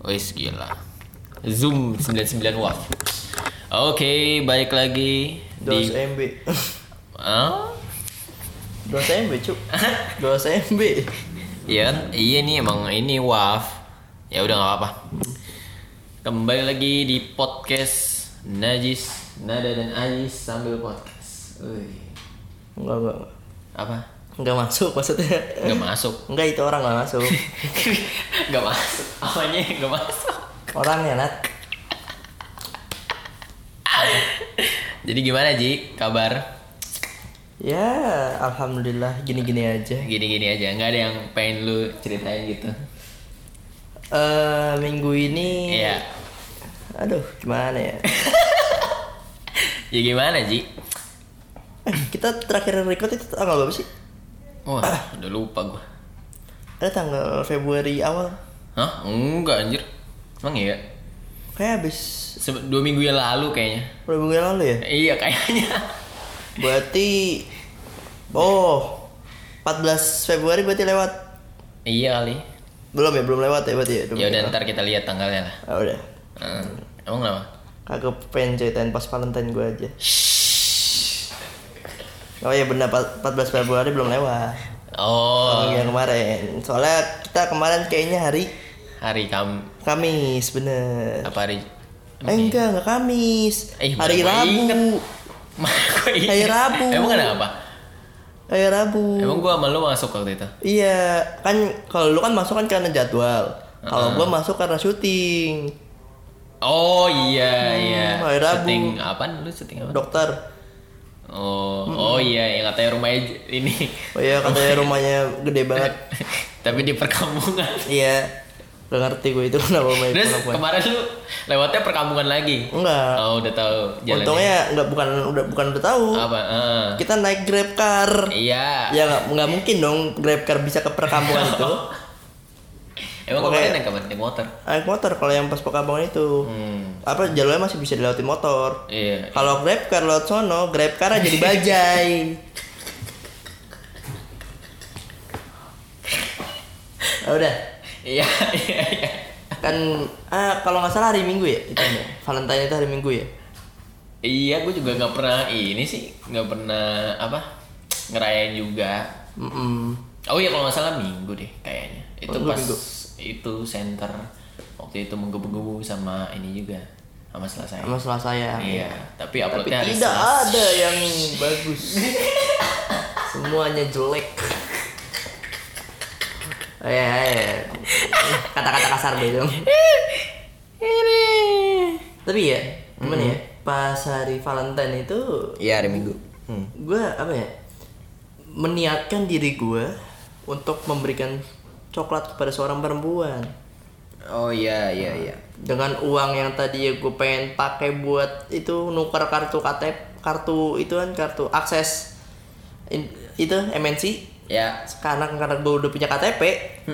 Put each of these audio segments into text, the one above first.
Wis gila. Zoom 99 watt. Oke, balik lagi di 2 MB. Ah? 2 MB, Cuk. 2 MB. Iya kan? Iya nih emang ini WAF. Ya udah nggak apa-apa. Kembali lagi di podcast Najis, Nada dan Ajis sambil podcast. Uy. Enggak, enggak. enggak. Apa? Enggak masuk maksudnya. Nggak masuk. Enggak itu orang enggak masuk. Nggak masuk. Apanya nggak masuk? Orangnya, Nat. Jadi gimana Ji? Kabar? Ya, alhamdulillah gini-gini aja. Gini-gini aja. Nggak ada yang pengen lu ceritain gitu. Eh, minggu ini Iya. Aduh, gimana ya? Ya gimana Ji? Eh, kita terakhir record itu tanggal berapa sih? Wah, udah lupa gua. Ada tanggal Februari awal. Hah? Enggak anjir. Emang iya? Kayak habis Se- dua minggu yang lalu kayaknya. berapa minggu yang lalu ya? Iya kayaknya. Berarti Oh 14 Februari berarti lewat iya kali. Belum ya, belum lewat ya berarti ya? Ya udah ntar kita lihat tanggalnya lah. Ah, udah Hmm. Emang kenapa? Kagak pengen ceritain pas Valentine gue aja Oh iya benar 14 Februari belum lewat Oh, Yang kemarin Soalnya kita kemarin kayaknya hari hari kam Kamis bener apa hari? Eh enggak, enggak Kamis Eh, Hari Rabu? Hari Rabu. Emang kenapa? Hari Rabu Emang gua sama lu masuk waktu itu? Iya, kan kalau lu kan masuk kan karena jadwal. Kalau gua masuk karena syuting. Oh iya iya. hari Rabu. Syuting apaan lu syuting apa? Dokter. Oh, oh iya yang katanya rumahnya ini. Oh iya katanya rumahnya gede banget. Tapi di perkampungan. Iya. Gak ngerti gue itu kenapa main Terus kemarin lu lewatnya perkampungan lagi. Enggak. Oh, udah tahu jalannya. Untungnya enggak bukan udah bukan udah tahu. apa? Eh. Kita naik Grab car. Iya. Ya nggak nggak mungkin dong Grab car bisa ke perkampungan itu. Emang Oke. kemarin naik kapan? Naik motor. Naik motor kalau yang pas perkampungan itu. Hmm. Apa jalurnya masih bisa dilewatin motor. Iya. Kalau Grab car lewat sono, Grab car jadi bajai. Ah, udah. Iya, iya, iya. Kan ah kalau nggak salah hari Minggu ya itu ya. Valentine itu hari Minggu ya. Iya, gue juga nggak pernah ini sih, nggak pernah apa ngerayain juga. Mm-mm. Oh iya kalau nggak salah minggu deh kayaknya. Itu Oh, pas minggu. Itu center waktu itu menggebu-gebu sama ini juga sama selesai. Sama Selasa ya. Iya, tapi Tapi uploadnya hari tidak Selasa. ada yang bagus. Semuanya jelek. Oh, ya, ya. Kata-kata kasar deh dong. Tapi ya, gimana ya? Pas hari Valentine itu Iya hari Minggu. Hmm. gue apa ya meniatkan diri gue untuk memberikan coklat kepada seorang perempuan Oh iya iya iya. dengan uang yang tadi ya gue pengen pakai buat itu nuker kartu KTP kartu itu kan kartu akses In- itu MNC Ya. sekarang karena gue udah punya KTP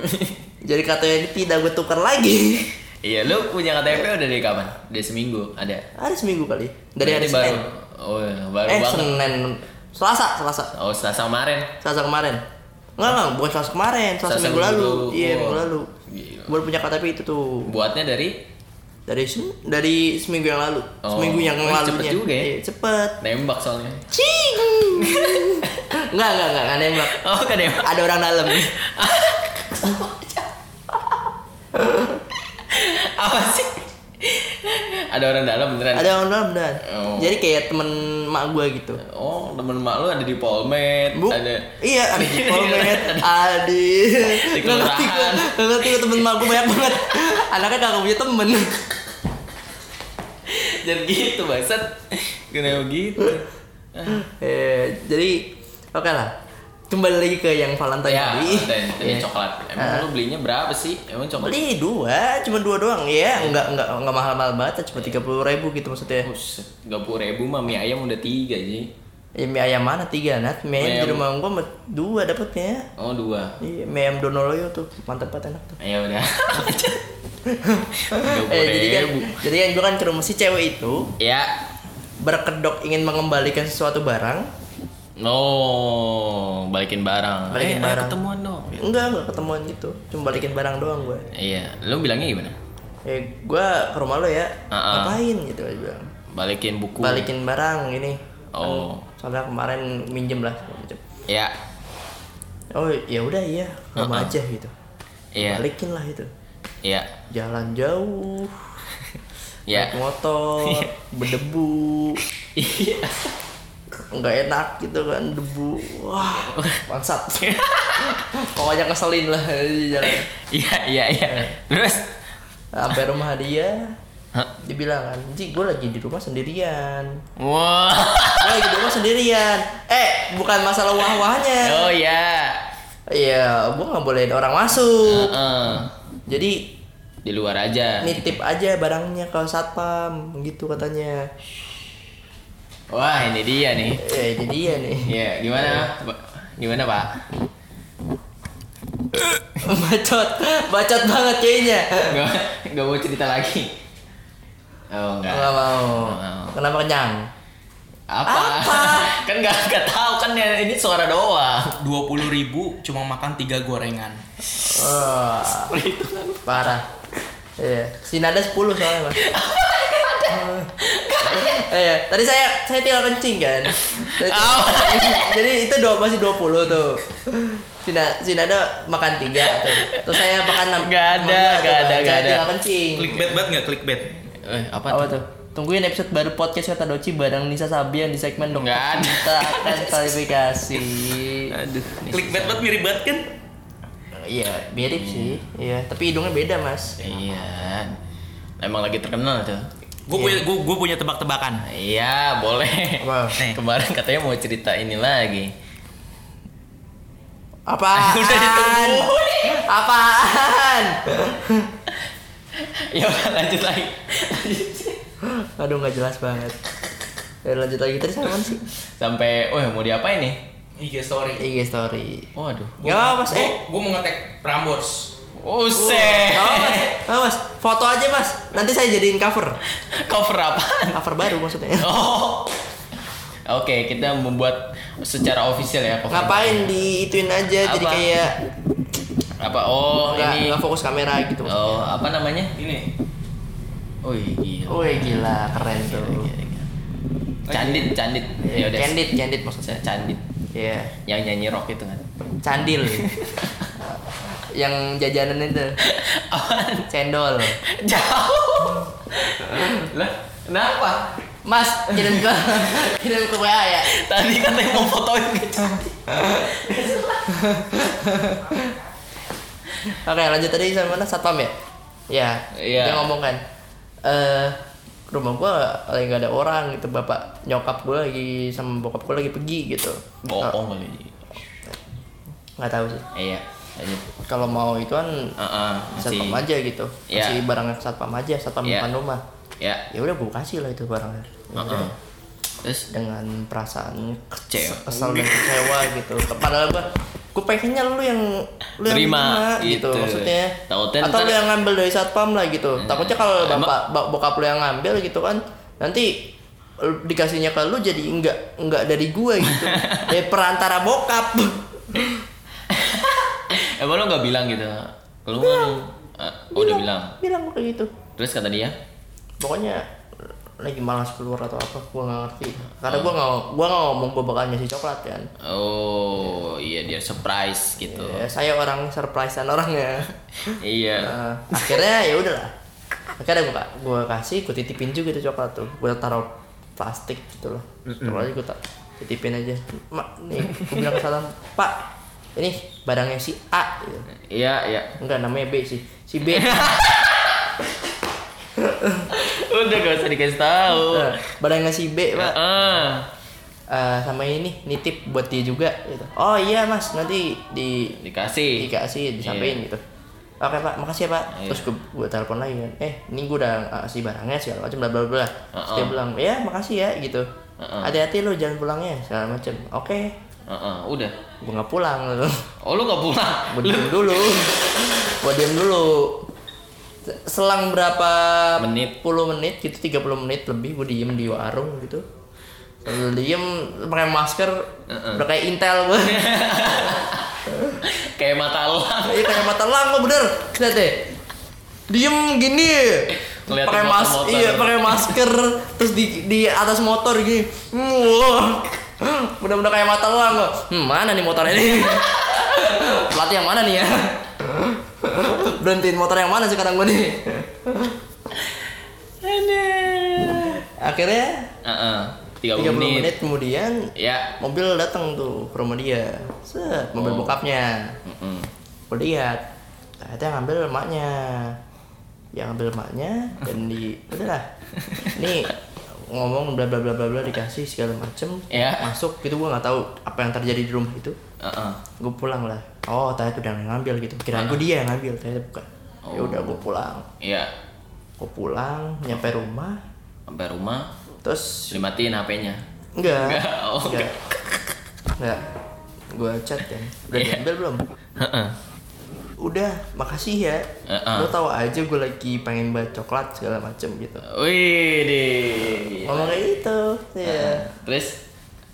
jadi KTP ini tidak gue tukar lagi Iya, lu punya KTP udah dari kapan? Dari seminggu ada. hari seminggu kali dari hari Senin Oh, iya, baru eh banget. Senin Selasa Selasa Oh, Selasa kemarin. Selasa kemarin Enggak, enggak, bukan Selasa kemarin, Selasa, Selasa minggu, minggu lalu. Iya, Oh. minggu lalu. Gila. Baru punya KTP itu tuh. Buatnya dari Dari dari seminggu yang lalu. Oh. Seminggu yang Oh, lalu. cepet juga ya. Iya, cepet. nembak soalnya. Cing. enggak, enggak, enggak, enggak nembak. Oh, kan nembak. Ada orang dalam. Apa sih? Ada orang dalam beneran. Ada orang dalam benar. Oh. Jadi kayak temen mak gue gitu. Oh, temen mak lu ada di Polmed, Bu, ada iya ada di Polmed, ada di nggak ngerti gue, nggak ngerti gue temen mak gue banyak banget. Anaknya kagak punya temen. dan gitu bangsat. Kenapa gitu? eh, jadi oke lah. Kembali lagi ke yang Valentine ya, tadi. tadi Iya. coklat. Emang lu belinya berapa sih? Emang coklat? Beli dua, cuma dua doang ya, nggak nggak nggak mahal-mahal banget, cuma tiga puluh ribu gitu maksudnya. Buset, 30 ribu mah mie ayam udah tiga sih. Ya, mie ayam mana tiga nat? Mie ayam di rumah gua dua dapetnya. Oh dua. Iya, mie ayam Donoloyo tuh mantep banget enak tuh. Ya udah. Eh jadi kan, jadi kan gua kan ke rumah si cewek itu Ya. berkedok ingin mengembalikan sesuatu barang. No, balikin barang. Balikin Eh, ayo barang. ketemuan dong. Enggak, enggak ketemuan gitu. Cuma balikin barang doang gue. Iya, lu bilangnya gimana? eh gue ke rumah lo ya Ah, ah. ngapain gitu dia bilang Balikin buku. balikin barang ini Oh. Kan, soalnya kemarin minjem lah segala macam. Ya. oh ya udah iya Ah, rumah ah. aja gitu Iya. balikin lah itu Iya. jalan jauh Ya. naik motor berdebu Iya. Nggak enak gitu kan debu. Wah bangsat. Pokoknya keselin lah di jalan. Iya, iya, iya. Terus? Sampai rumah dia dibilang kan Ji gue lagi di rumah sendirian. Wah. gue lagi di rumah sendirian. Eh bukan masalah wah-wahnya. Oh ya. iya gue nggak bolehin orang masuk. Jadi Di luar aja. nitip aja barangnya ke satpam gitu katanya Wah, ini dia nih. eh jadi dia nih Iya, gimana? Gimana, Pak? bacot bacot banget kayaknya Gak, gak mau cerita lagi. Oh, enggak. nggak mau kenapa kenyang Apa? Apa? kan gak, gak tahu kan ya ini suara doang. dua puluh ribu cuma makan tiga gorengan Wah, parah iya si nada 10 soalnya mas Iya, tadi saya saya tinggal kencing kan. Saya- Oh. Jadi itu dua masih 20 tuh. Si, Na- si Nada makan tiga tuh. Terus saya makan enam. Gak ada, gak ada, gak ada. Tinggal kencing. clickbait banget nggak clickbait Eh, apa, Apa tuh? tuh? Tungguin episode baru podcast kata Doci bareng Nisa Sabian di segmen dokter Nggak ada. kita akan klarifikasi. Aduh. clickbait banget mirip banget kan Iya, mirip sih. Iya, tapi hidungnya beda, Mas. Iya. Emang lagi terkenal tuh. Gue punya gue, gue punya tebak-tebakan Iya, boleh. Apa? Nih. Kemarin katanya mau cerita ini lagi. Apaan? Ditungguin. Apaan? ya udah lanjut lagi. Aduh, nggak jelas banget. Ya, lanjut lagi tadi sama sih. Sampai, oh mau diapain nih? IG story IG story. Waduh. Gak apa, Mas. Eh, gue mau ngetek Prambors Gak apa, Mas. Mas. Foto aja, Mas. Nanti saya jadiin cover. Cover apaan? Cover baru maksudnya. Oh. Oke, kita membuat secara official ya. cover. Ngapain diituin aja jadi Apa? kayak Apa? Oh, nggak ini. nggak fokus kamera gitu. Oh, apa namanya? ini Oh, gila. Wih gila, keren tuh. Gila, gila. Candit, candit. Ya udah. Candid, candid maksudnya. Candit. Iya, Yang nyanyi rock itu kan. candil. yang jajanan itu Apaan? cendol. Jauh. lah, kenapa? Mas, kirim ke kirim ke WA ya. Tadi katanya mau fotoin gitu. Oke, lanjut tadi sama mana? Satpam ya? Ya. Iya. Dia ngomong kan. Eh rumah gua lagi gak ada orang gitu bapak nyokap gua lagi sama bokap gua lagi pergi gitu Bohong kali. nggak tahu sih Iya. Kalau mau itu kan Heeh, satpam masih. aja gitu Iya. kasih barangnya satpam aja satpam Iya. depan rumah Ya. ya udah gua kasih lah itu barangnya Ya udah. Heeh. Terus dengan perasaan Kecewa. kesal dan kecewa gitu padahal gua gua pengennya lu yang lu yang Terima, gitu gitu. maksudnya Takutnya atau ntar- lu yang ngambil dari satpam lah gitu takutnya kalau bapak ba- bokap lu yang ngambil gitu kan nanti dikasihnya ke lu jadi enggak enggak dari gua gitu dari perantara bokap Emang lo gak bilang gitu? Lu kan eh, oh, udah bilang. bilang. Kayak gitu. Terus kata dia, pokoknya lagi malas keluar atau apa gua nggak ngerti. Karena gua nggak gua nggak ngomong gua bakal ngasih coklat kan? "Oh, iya dia surprise gitu." ya, saya orang surprisean orangnya. Iya. Nah, akhirnya ya udahlah. Akhirnya gua gua kasih gua titipin juga tuh coklat tuh. Gua taruh plastik gitu loh. Terus aja gua tak titipin aja. Mak nih gua bilang ke sana pak ini barangnya si A gitu. Iya, iya. enggak namanya B sih si B Udah gak usah dikasih tahu. Nah, barangnya si B pak Heeh. Eh, sama ini nitip buat dia juga gitu oh iya mas nanti di Dikasih. dikasih disampaikan gitu oke pak makasih ya pak Iya. terus gue gue telepon lagi kan eh ini gue udah kasih barangnya segala macam bla bla bla terus dia Uh-uh. bilang ya makasih ya gitu Uh-uh. hati-hati lu jangan pulangnya segala macam oke Heeh, udah. gue nggak pulang gitu Oh, lu gak pulang? gue diem dulu gue diem dulu selang berapa Menit. 10 menit gitu 30 menit lebih gue diem di warung gitu Sambil diem pakai masker Uh-uh. udah kayak intel gue Kayak mata elang. Iya kayak mata elang kok bener. Lihat deh. diem gini pakai mas iya pakai masker terus di di atas motor gini wah mudah-mudahan kayak mata luang kok hmm, mana nih motor ini pelatih yang mana nih ya berhentiin motor yang mana sekarang gue nih akhirnya Heeh. 30, 30 menit. menit kemudian Ya. mobil datang tuh ke rumah dia set mobil Oh. bokapnya Mm-mm. gue lihat ternyata yang ngambil emaknya yang ngambil emaknya dan di udahlah nih ngomong bla bla bla bla bla dikasih segala macem Ya. masuk gitu gue nggak tahu apa yang terjadi di rumah itu. Heeh. gue pulang lah. Oh ternyata udah ngambil gitu. Kirain gue dia yang ngambil ternyata bukan. Ya udah gue pulang. Iya. gue pulang nyampe rumah. Sampai rumah terus dimatiin HP-nya. enggak. Enggak, oh, enggak enggak. Gue chat kan udah Iya. diambil belum? Heeh. Udah makasih ya Heeh. lo tahu aja gue lagi pengen bawa coklat segala macem gitu Wih, deh. ngomong kayak gitu ya Terus?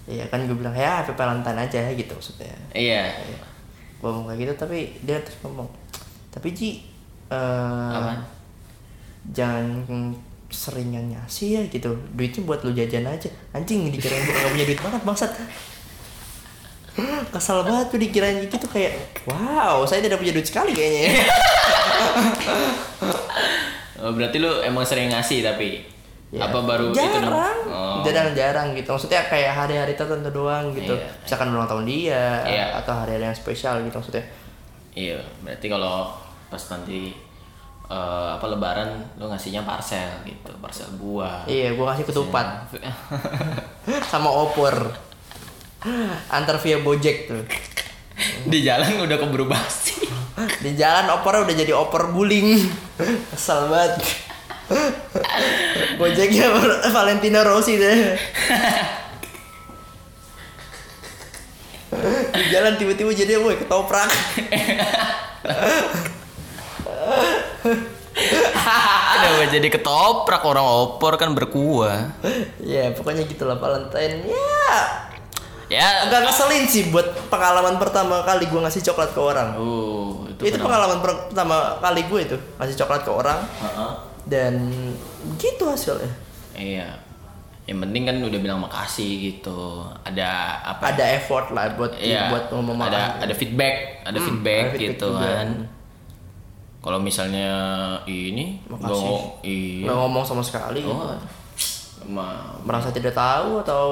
iya kan gue bilang ya happy valentine aja gitu maksudnya Iya. gue ngomong kayak gitu tapi dia terus ngomong tapi Ji eh Apaan? jangan seringan ngasih ya gitu duitnya buat lu jajan aja anjing dikirain gue gak punya duit banget bangsat kesel banget tuh dikirain gitu kayak wow saya tidak punya duit sekali kayaknya Oh, berarti lu emang sering ngasih tapi? Ya, apa baru itu jarang. Oh. jarang-jarang gitu. Maksudnya kayak hari-hari tertentu doang gitu. Iya. misalkan ulang tahun dia Iya. atau hari-hari yang spesial gitu maksudnya. Iya, berarti kalau pas nanti eh, apa lebaran lu ngasihnya parcel gitu, parcel buah. iya gua kasih ketupat. Sama opor antar via gojek tuh. Di jalan udah keburu basi. di jalan opornya udah jadi opor guling. Kesel banget. Gojeknya Valentino Rossi deh. Di jalan tiba-tiba jadi woi ketoprak. Kenapa jadi ketoprak? Orang opor kan berkuah. ya pokoknya gitulah Valentine. Ya Ya. agak ngeselin sih buat pengalaman pertama kali gue ngasih coklat ke orang Oh, itu, itu pengalaman pertama kali gue itu ngasih coklat ke orang Heeh. dan gitu hasilnya Iya. Yang penting kan udah bilang makasih gitu. Ada apa? ada effort lah buat Iya. buat ngomong ada ada feedback, ada feedback ada feedback gitu juga. kan. Kalau misalnya ini Makasih. nggak- iya. nggak ngomong sama sekali gitu. Oh, ma- merasa tidak tahu atau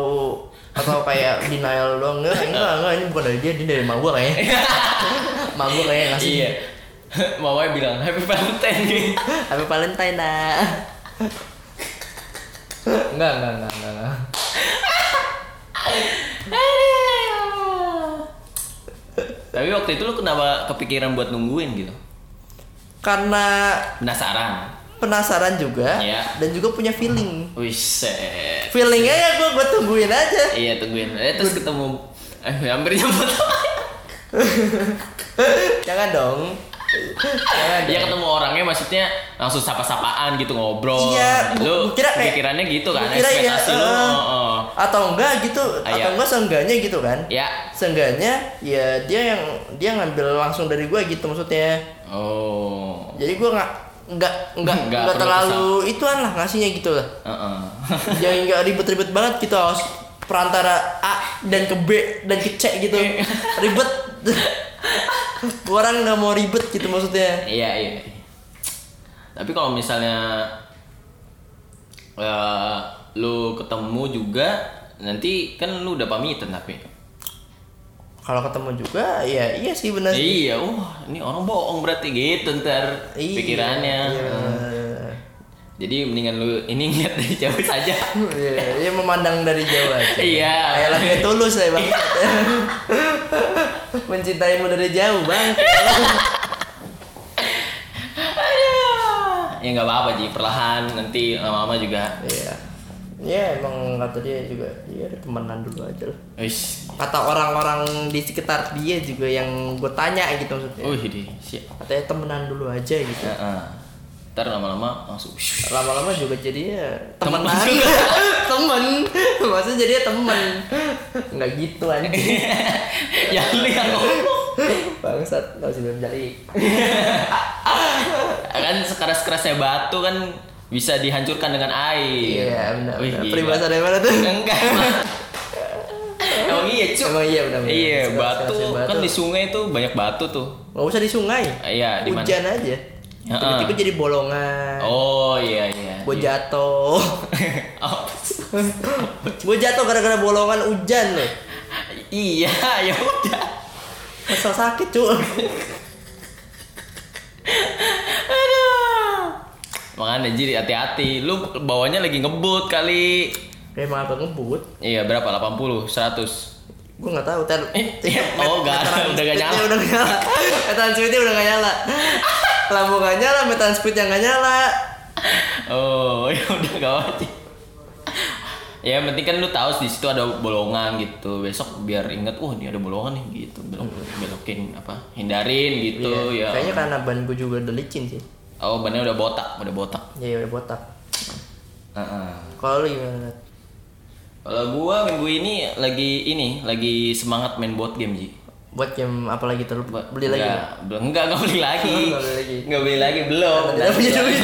atau kayak denial doang enggak enggak enggak ini bukan dari dia ini dari emak gua kayaknya emak gua kayak ngasih Iya. Mawai bilang Happy Valentine gitu. Happy Valentine nah enggak enggak enggak enggak, enggak. Tapi waktu itu lu kenapa kepikiran buat nungguin gitu? karena Penasaran. Penasaran juga Iya. dan juga punya feeling Wiset. feelingnya ya gua gua tungguin aja Iya tungguin. Eh terus ketemu eh hampir jemput. jangan dong jangan Iya dong. ketemu orangnya maksudnya langsung sapa-sapaan gitu ngobrol. Iya, lu kira kayak- pikirannya gitu kan, kira iya, ekspektasi lu. eh. oh, oh. atau enggak gitu Ah, atau enggak seenggaknya gitu kan Ya. seenggaknya ya dia yang dia ngambil langsung dari gua gitu maksudnya Oh. jadi gua nggak nggak nggak Nggak terlalu ituan lah ngasihnya gitu lah. Jangan nggak ribet-ribet banget gitu harus perantara A dan ke B dan ke C gitu. Ribet. Gua orang nggak mau ribet gitu maksudnya. Iya iya. Tapi kalau misalnya eh, lu ketemu juga nanti kan lu udah pamitan tapi. Kalau ketemu juga ya iya sih benar sih. Iya, wah ini orang bohong berarti gitu ntar Iya, pikirannya. iya. Heeh. Jadi mendingan lu ini ngeliat dari jauh saja. Iya, iya memandang dari jauh aja. Iya. Kayak lagi tulus ya bang. Mencintaimu dari jauh bang. ya nggak apa-apa Ji, perlahan nanti lama-lama juga. Iya. Iya emang kata dia juga dia ada temenan dulu aja lah. Wis. Kata orang-orang di sekitar dia juga yang gue tanya gitu maksudnya. Wih, di siap. Katanya temenan dulu aja gitu. Heeh. Ntar lama-lama langsung Lama-lama juga jadi ya Temen juga. temen. Maksudnya jadi ya temen. Nggak gitu anjing. ya lu yang ngomong. Bangsat, nggak usah belum jadi. kan sekeras kerasnya batu kan bisa dihancurkan dengan air. Iya benar. Wih, benar. Peribahasa dari mana tuh? Enggak. emang. Iya, Cuk. Emang iya benar. benar. Iya, Sekeras- batu, kerasnya kan di sungai tuh banyak batu tuh. Gak usah di sungai. Iya, di mana? Hujan aja. Tiba-tiba jadi bolongan. Oh, iya iya. Gue jatuh. Oh, gue jatuh gara-gara bolongan hujan loh. iya, ya udah. Masa sakit cuy. Makanya jadi hati-hati. Lu bawanya lagi ngebut kali. Kayak agak ngebut. Iya, berapa? 80, 100. Gue gak tahu ter. Oh, nggak ada, udah nggak nyala. Udah gak nyala. Metan speednya udah gak nyala. Lampu gak nyala, metan speednya gak nyala. Oh, ya udah gak wajib. Ya, yang penting kan lu tahu di situ ada bolongan gitu. Besok biar inget, oh ini ada bolongan nih gitu. Belok belokin apa? Hindarin gitu Iya. ya. Kayaknya karena ban gue juga udah licin sih. Oh, bannya udah botak, udah botak. Iya udah botak. Heeh. Kalau lu gimana? Kalau gua minggu ini lagi ini, lagi semangat main board game, Ji. Buat game apa lagi terus beli lagi? Enggak, belum enggak enggak beli lagi. Nggak beli lagi. Enggak beli lagi belum. Tidak punya duit.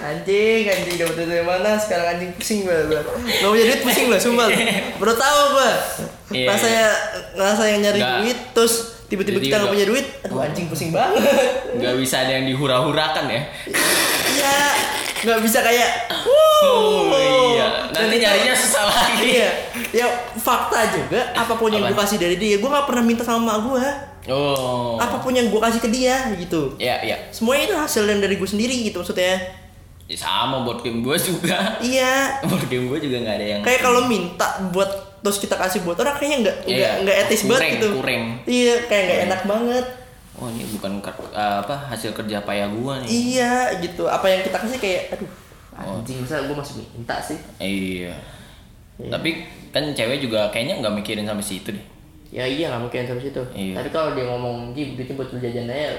anjing, anjing dapat duit dari mana? Sekarang anjing pusing gue. Gak punya duit pusing gue, sumpah. Baru tahu gue. Iya. Rasanya rasanya nyari Nggak. duit terus tiba-tiba Jadi kita nggak nggak- punya duit. Aduh anjing pusing banget. Enggak bisa ada yang dihura-hurakan ya. Iya, nggak bisa kayak. Oh, Wuh. iya. Dan Nanti nyarinya susah lagi. Iya, ya fakta juga. Apa pun yang gue kasih dari dia, gue nggak pernah minta sama mak gue. Oh. Apa pun yang gue kasih ke dia gitu. Ya, ya. Semuanya itu hasil yang dari gue sendiri gitu maksudnya. Ya, sama board game gua juga. Iya, Board game gua juga nggak ada yang kayak kalau minta buat terus kita kasih buat orang kayaknya nggak Iya, nggak nggak etis kurang, banget gitu kurang. iya kayak nggak enak banget Oh, ini bukan ker- apa hasil kerja payah gua nih. iya gitu apa yang kita kasih kayak aduh Oh. anjing masa gue masih minta sih Iya. Iya. Tapi kan cewek juga kayaknya nggak mikirin sampai situ deh. ya iya nggak mungkin terus itu Iya. tapi kalau dia ngomong Ji bikin buat jajan aja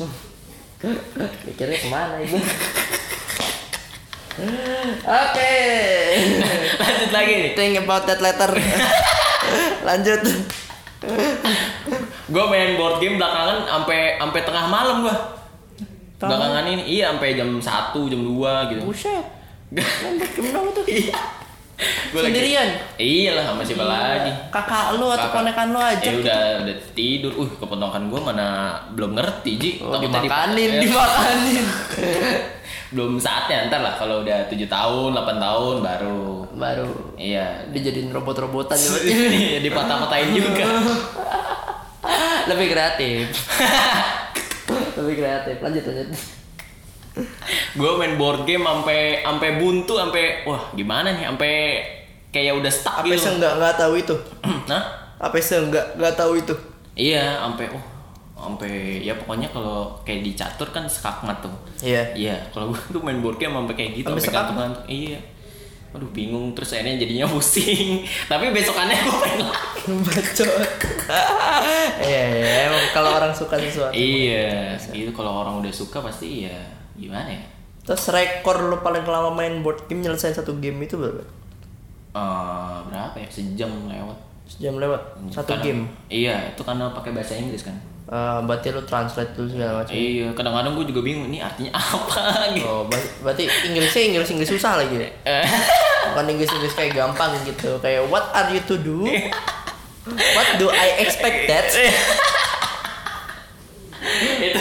uh. Mikirnya ke mana itu oke Lanjut lagi nih. think about that letter lanjut Gue main board game belakangan sampai sampai tengah malam. Tengah Belakangan ini iya sampai jam 1, jam 2 gitu. buset Lanjut gimana tuh Iya. Gua Sendirian? Iya lah sama siapa lagi. kakak lu atau Kakak. ponakan lu aja Eh udah udah tidur. Uh, keponakan gua mana belum ngerti, Ji. Oh, Takutnya dimakanin, dipakai. dimakanin. belum saatnya ntar lah kalau udah 7 tahun, 8 tahun baru. Baru Iya. dijadiin robot-robotan juga. Dipatah-patahin juga. Lebih kreatif. Lebih kreatif. Lanjut lanjut. Gue main board game sampai sampai buntu sampai wah gimana nih sampai kayak udah stuck Apa gitu. sih enggak enggak tahu itu? nah Apa sih enggak enggak tahu itu? iya sampai oh sampai ya pokoknya kalau kayak di catur kan skakmat tuh Iya. iya kalau gue tuh main board game sampai kayak gitu Sampai kantung iya aduh bingung terus akhirnya jadinya pusing tapi besokannya gue main lagi Bacot. Iya iya emang kalau orang suka sesuatu. iya itu kalau orang udah suka pasti iya gimana ya Terus rekor lu paling lama main board game nyelesain satu game itu berapa? Eh, berapa ya sejam lewat Sejam lewat satu Kadang- game. iya itu karena pakai bahasa Inggris kan Eh, berarti lu translate dulu segala macam. Iya, kadang-kadang gue juga bingung ini artinya apa gitu. Oh, ber- berarti Inggrisnya Inggris Inggris susah lagi. ya? Bukan Inggris Inggris kayak gampang gitu. Kayak what are you to do? What do I expect that? itu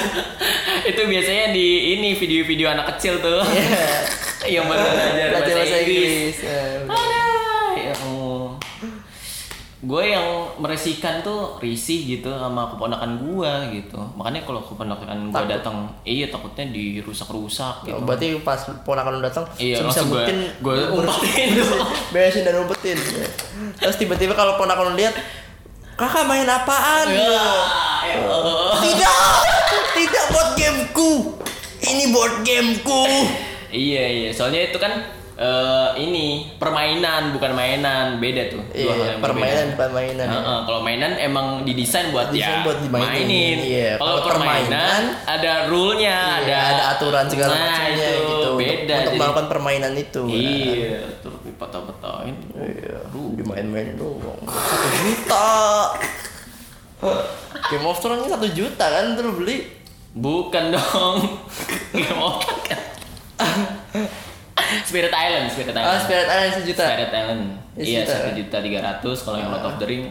itu biasanya di ini video-video anak kecil tuh. Iya. yang baru belajar Belajar bahasa Inggris. Udah. Aduh, ya Gue yang meresihkan tuh risih gitu sama keponakan gue gitu. Makanya kalau keponakan gue datang, iya takutnya dirusak-rusak gitu. Oh, berarti pas ponakan lu datang Iya, gua- mungkin gua umpetin. beresin dan umpetin. Terus tiba-tiba kalau ponakan lu lihat Kakak main apaan? Ya, ya Allah. Tidak, tidak board gameku. Ini board gameku. Iya iya, soalnya itu kan eh, ini permainan bukan mainan, beda tuh. Dua hal Iya, yang permainan berbeda. bukan mainan. Heeh, kalau mainan emang didesain buat ya buat dimainin. mainin. Iya, Kalau permainan permainan, ada rule-nya, Iya, ada ada aturan segala Nah, macamnya itu gitu. Beda. Untuk, jadi- melakukan permainan itu. Iya, terus dipatah-patahin. Iya, dimain-main doang. Satu juta. Game of Thrones satu juta kan lu beli. Bukan dong. Game otak kan. Spirit Island, Spirit Oh, Island. Spirit Island sejuta. Spirit Island. Ya, Iya, sejuta. satu juta tiga ratus. Kalau yang Lord of the Ring.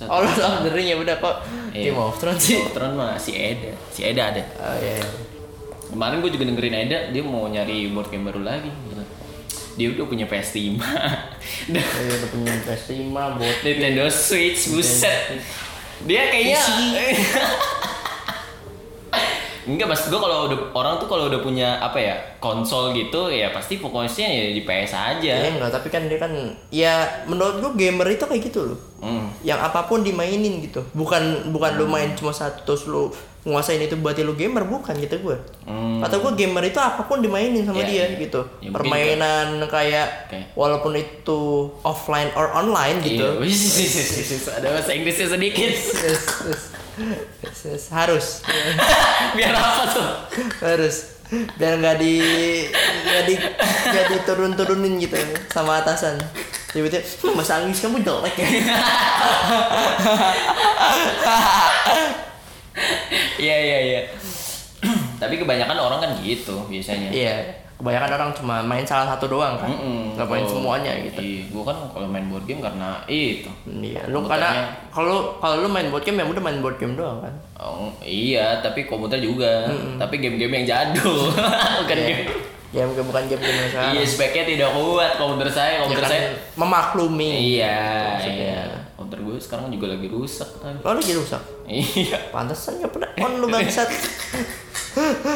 Oh, Lord of the Ring ya udah kok. Iya. Game of Thrones sih. Lord of Ring mah si Eda, si Eda ada. Oh iya. iya. Kemarin gue juga dengerin Eda, dia mau nyari board game baru lagi. Dia udah punya PS5. Udah Oh, iya udah punya PS5 buat Nintendo Switch, buset. Dia kayaknya Enggak, mas gue kalau udah orang tuh kalau udah punya apa ya konsol gitu ya pasti fokusnya ya di PS aja. Ya enggak, tapi kan dia kan ya menurut gua gamer itu kayak gitu loh. Hmm. Yang apa pun dimainin gitu. Bukan bukan lu main cuma satu terus lu nguasain itu berarti lu gamer bukan gitu gua. Hmm. Kata gua gamer itu apa pun dimainin sama Ya, dia ya. gitu. Ya, Permainan kayak Oke. walaupun itu offline or online Iya, gitu. wis. ada bahasa Inggrisnya sedikit. Yes, yes. Harus Biar apa tuh? harus biar nggak di nggak di nggak diturun turunin gitu sama atasan tiba-tiba "Hmm, Inggris kamu jelek ya Iya, iya, iya. Tapi kebanyakan orang kan gitu biasanya. iya kebanyakan orang cuma main salah satu doang kan Mm-mm. nggak main Oh, semuanya gitu Iya, gue kan kalau main board game karena itu. iya lu karena kalau kalau lu main board game ya udah main board game doang kan Oh, iya, tapi komputer juga. Tapi game-game yang jadul, bukan Iya. game. ya bukan game game yang sekarang Iya, speknya tidak kuat komputer saya. ya Komputer kan saya. memaklumi Iya, Maksudnya. iya. Komputer gue sekarang juga lagi rusak. kan. lo lagi rusak Iya. pantesan nggak pernah on lu bangsat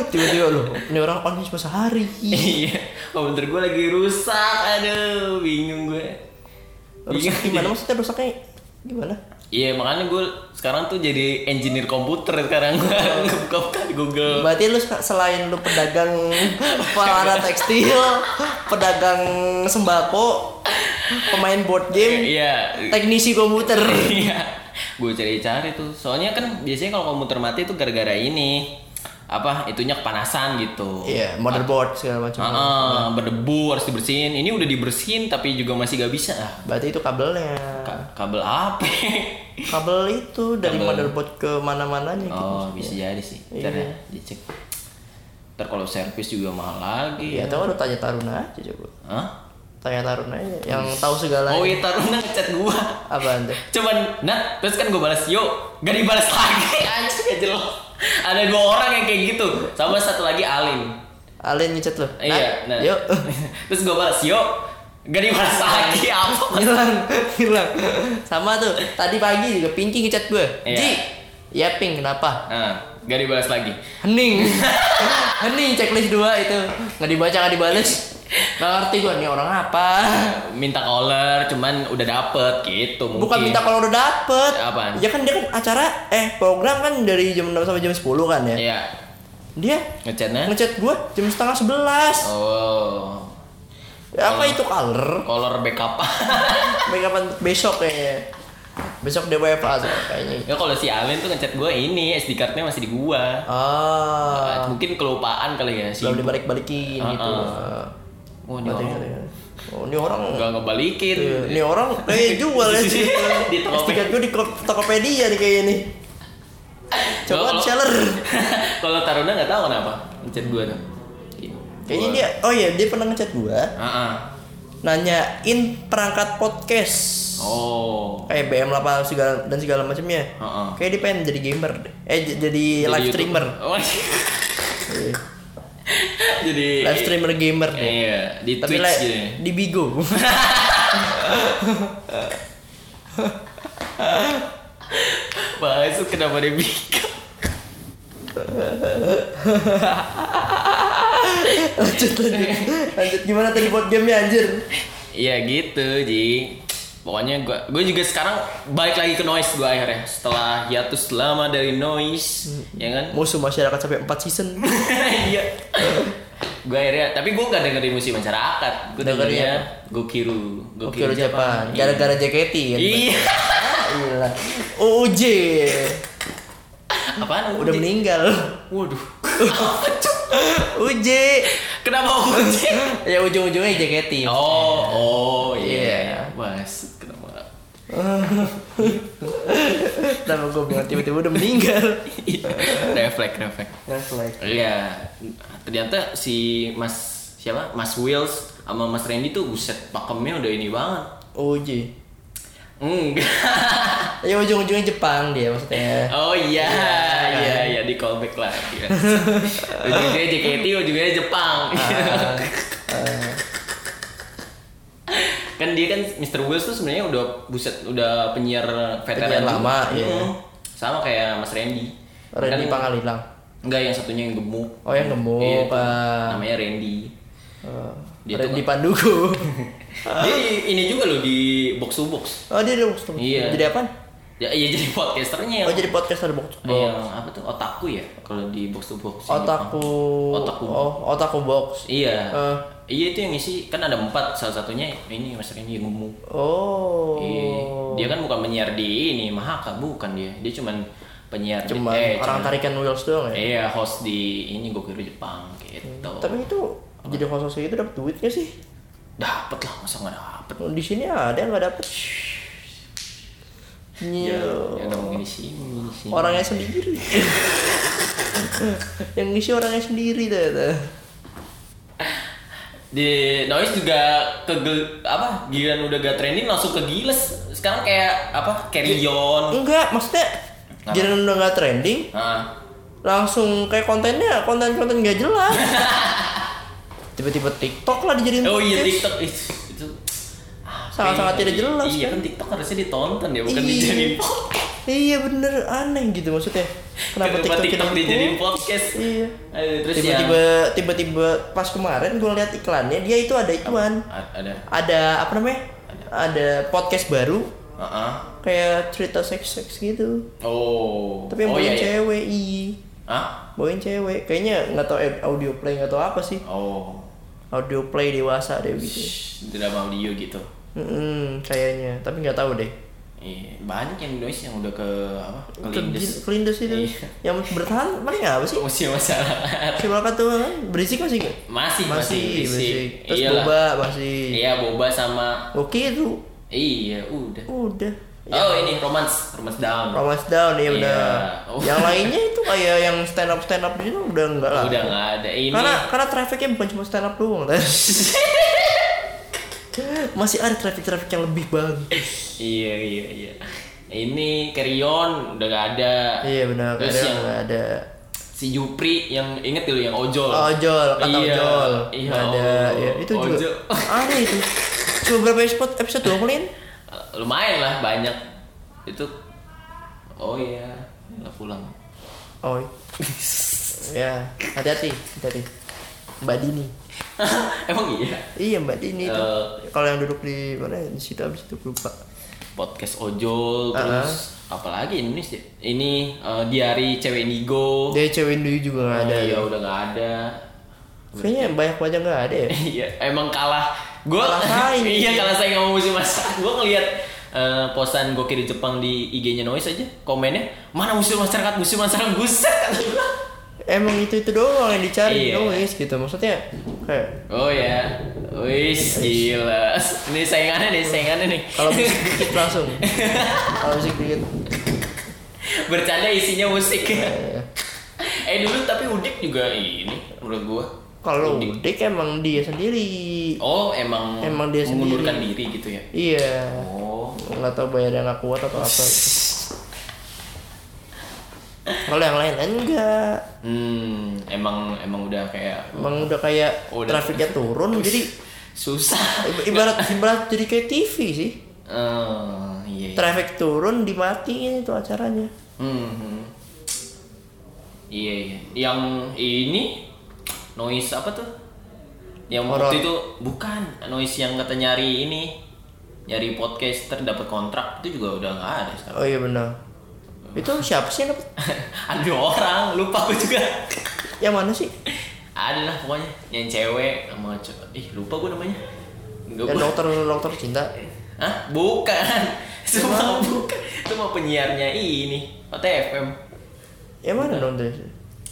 tiba-tiba lu ini orang on cuma sehari Iya, komputer gue lagi rusak. Aduh, bingung gue. rusak gimana maksudnya rusaknya gimana Iya, makanya gue sekarang tuh jadi engineer komputer sekarang. Buka-buka di Google. Berarti lu se- selain lu pedagang para tekstil, pedagang sembako, pemain board game, Iya. teknisi komputer. Iya. Gue cari-cari tuh. Soalnya kan biasanya kalau komputer mati itu gara-gara ini apa itunya kepanasan gitu. Iya, motherboard segala macam. Ah, berdebu harus dibersihin. Ini udah dibersihin tapi juga masih gak bisa. Ah, Berarti itu kabelnya. ka- kabel apa? Kabel itu dari Kabel. motherboard ke mana-mananya gitu. oh, bisa jadi sih. Ntar Iya. ya, dicek. Ntar kalau servis juga mahal lagi. Iya, atau lu tanya Taruna aja coba. Hah? Tanya Taruna aja yang tahu segala. Oh iya Taruna ngechat gua. Apaan tuh? Cuman, nah, terus kan gue balas yo, gak dibalas lagi, anjir gak jelas. Ada dua orang yang kayak gitu, sama satu lagi Alin. Alien ngechat lu. Iya, nah. Yuk. terus gue balas yo, gak dibalas lagi apa? hilang hilang sama tuh tadi pagi juga Pinky ngechat gue Iya. Ji ya Pink kenapa Nah, gak dibalas lagi. hening hening checklist dua itu nggak dibaca nggak dibales nggak ngerti gue nih orang apa Minta caller, cuman udah dapet gitu mungkin. bukan minta kalau udah dapet Apaan? ya kan dia kan acara eh program kan dari jam 6 sampai jam 10 kan ya Iya, dia ngechatnya. ngechat gue jam setengah sebelas Oh, apa itu color caller backup. backupan besok kayaknya besok DWFA tuh kayaknya ya kalau si Alin tuh ngechat gue ini SD cardnya masih di gua. ah Mungkin kelupaan kali ya sih. belum dibalik-balikin Ah, gitu ah. Oh, ini orang ya. Oh, ini orang nggak ngebalikin. Iya, ini orang kayak jual ya sih. Di Tokopedia. Stiker gue di Ko- Tokopedia nih kayaknya nih. Coba Kalau- seller. Kalau Taruna nggak tahu kenapa ngechat gue tuh. Kayaknya dia oh iya dia pernah ngechat gua Ah, ah. nanyain perangkat podcast. Oh. Kayak BM8 segala dan segala macamnya. Heeh. Kayak dia pengen jadi gamer deh. Eh jadi, Jadi live streamer. Oh, Iya. jadi live streamer gamer deh. Iya, di Tapi Twitch gitu. di Bigo. Itu kenapa dia bikin? lanjut lanjut. Lanjut gimana tadi buat gamenya anjir? Iya gitu, Ji. Pokoknya gua gue juga sekarang balik lagi ke noise gue akhirnya setelah hiatus lama dari noise, ya kan? Musuh masyarakat sampai 4 season. Iya. gue akhirnya, tapi gue gak dengerin musik masyarakat. Gue Dengerin dengerinnya apa? Gokiru, Oke, lu Jepang. Gara-gara JKT kan. Iya. Gila. UJ. Apaan? Udah meninggal. Waduh. UJ. Kenapa kunci? Ya ujung-ujungnya JKT. Oh, oh Iya. iya. Mas, kenapa? Kenapa gue bilang tiba-tiba udah meninggal? refleks refleks Refleks. Iya, ternyata si Mas siapa? Mas Wills sama Mas Randy tuh buset pakemnya udah ini banget. Uji. Enggak. Ya ujung-ujungnya Jepang dia maksudnya. Oh iya, Iya, iya, iya di callback lagi. ujungnya JKT, ujungnya Jepang. Ah, ah. Kan dia kan Mr. Wills tuh sebenarnya udah buset udah penyiar veteran Penyiar lama, iya. Mm. Sama kayak Mas Randy. Randy Kan- Pangalilang. Enggak, yang satunya yang gemuk. Oh yang gemuk. Iya, ah. namanya Randy. Oh, Dia Randy Pandugo. Dia ini juga loh di box to box. oh dia udah box to box. Iya. Jadi apa? Ya, iya jadi podcasternya Oh jadi podcast ada box to box. yang apa tuh otaku ya kalau di box to box. Otaku. Otaku. Oh otaku box. Iya. Eh. Iya itu yang ngisi kan ada empat salah satunya ini Mas Randy yang gemuk. Oh. Iya. Dia kan bukan penyiar di ini Mahaka bukan dia. Dia cuman penyiar di- Cuma eh, orang cuman- tarikan wheels doang ya. Iya host di ini gue kira Jepang gitu. Tapi itu jadi host gitu dapat duit gak sih? Dapet lah masa nggak dapet? Di sini ada yang nggak dapet. Ya, Iya. ya di sini. di sini. Orangnya sendiri. yang ngisi orangnya sendiri tuh. Di noise juga ke apa giliran udah gak trending langsung ke giles sekarang kayak apa carry on Enggak, maksudnya Kenapa? jangan udah nggak trending, nah, langsung kayak kontennya konten-konten nggak jelas. Tiba-tiba TikTok lah dijadiin oh iya tiktok itu, itu apa Sangat-sangat tidak jelas, iya kan? kan tiktok harusnya ditonton ya bukan Iya. dijadiin podcast Iya bener aneh gitu maksudnya. Kenapa, Kenapa TikTok, tiktok jadi dijadiin podcast? Iya. Aduh, terus ya Tiba-tiba tiba-tiba pas kemarin gue lihat iklannya dia itu ada ituan. Ada Ada apa namanya? Ada podcast baru Heeh. kayak cerita seks-seks gitu. oh Tapi yang oh, iya, iya. cewek, iya. Hah? Bawain cewek. Kayaknya nggak tahu eh, audio play nggak tahu apa sih. oh Audio play dewasa deh gitu. Drama audio gitu Hmm, kayaknya. Tapi nggak tahu deh. Iya, banyak yang noise yang udah ke apa? Kelindes, kelindes itu. Iya. Yang bertahan paling apa sih? Musim masalah. Si Malaka tuh berisik masih nggak? Masih, masih, Masih, berisik. Terus Iyalah. boba masih. Iya, boba sama Oke itu. iya, udah. Udah. Oh, ini romance, romance down. Romance down ya Iya. benar. Oh. Yang lainnya itu kayak yang stand up stand up gitu udah enggak lah. Udah nggak ada. Ini Karena karena trafficnya bukan cuma stand up doang. Masih ada traffic-traffic yang lebih bagus. iya, iya, iya. Ini Carrion udah nggak ada. Iya benar, Terus kadang yang nggak ada. si Jupri yang inget dulu yang ojol. Ojol, kata Iya, ojol. Iya, Nggak ada. oh, Ya, itu juga. ojol. Aneh itu. Cuma berapa episode episode doang Lin? Lumayan lah, banyak. Itu Oh iya, lah pulang. Oh. ya, hati-hati, hati-hati. Mbak Dini. Emang iya? Iya Mbak Dini itu. Eh. Kalau yang duduk di mana ya? di situ habis itu lupa. podcast ojol Uh-huh. terus apalagi Indonesia ini eh, diari cewek indigo Dia cewek dulu juga nggak ada. Oh, iya udah nggak ada Kayaknya banyak banyak nggak ada ya. iya emang kalah gue Kalah saing. iya kalah saing sama musim masyarakat gue ngeliat eh, posan gue di Jepang di IG-nya Noise aja komennya mana musim masyarakat musim masyarakat buset. Emang itu itu doang yang dicari Iya. nulis gitu. Maksudnya kayak oh ya wis gila ini saingannya nih saingannya nih kalau musik dikit langsung. Kalau musik dikit. bercanda isinya musik Iya. eh dulu tapi Udik juga ini menurut gue Kalau Udik. Udik emang dia sendiri. Oh, emang Emang dia mengundurkan sendiri. diri gitu ya? Iya. Oh. Nggak tahu bayarnya nggak kuat atau apa. gitu. Kalau yang lain enggak. Hmm, emang emang udah kayak Emang udah kayak Udah. trafiknya turun jadi susah. ibarat ibarat jadi kayak TV sih. Eh, iya. iya. Traffic turun dimatiin itu acaranya. Hmm, hmm. Iya, iya. Yang ini noise apa tuh? Yang Horor. waktu itu bukan noise yang kata nyari ini nyari podcaster dapat kontrak itu juga udah nggak ada sekarang. Oh iya benar. Itu siapa sih yang dapet? ada orang lupa aku juga. Yang mana sih? ada lah pokoknya yang cewek sama cowok. Ih lupa gue namanya. Enggak Yang dokter dokter cinta. Hah? Bukan. Semua bukan. Itu mau penyiarnya ini. OTFM. Yang mana dong?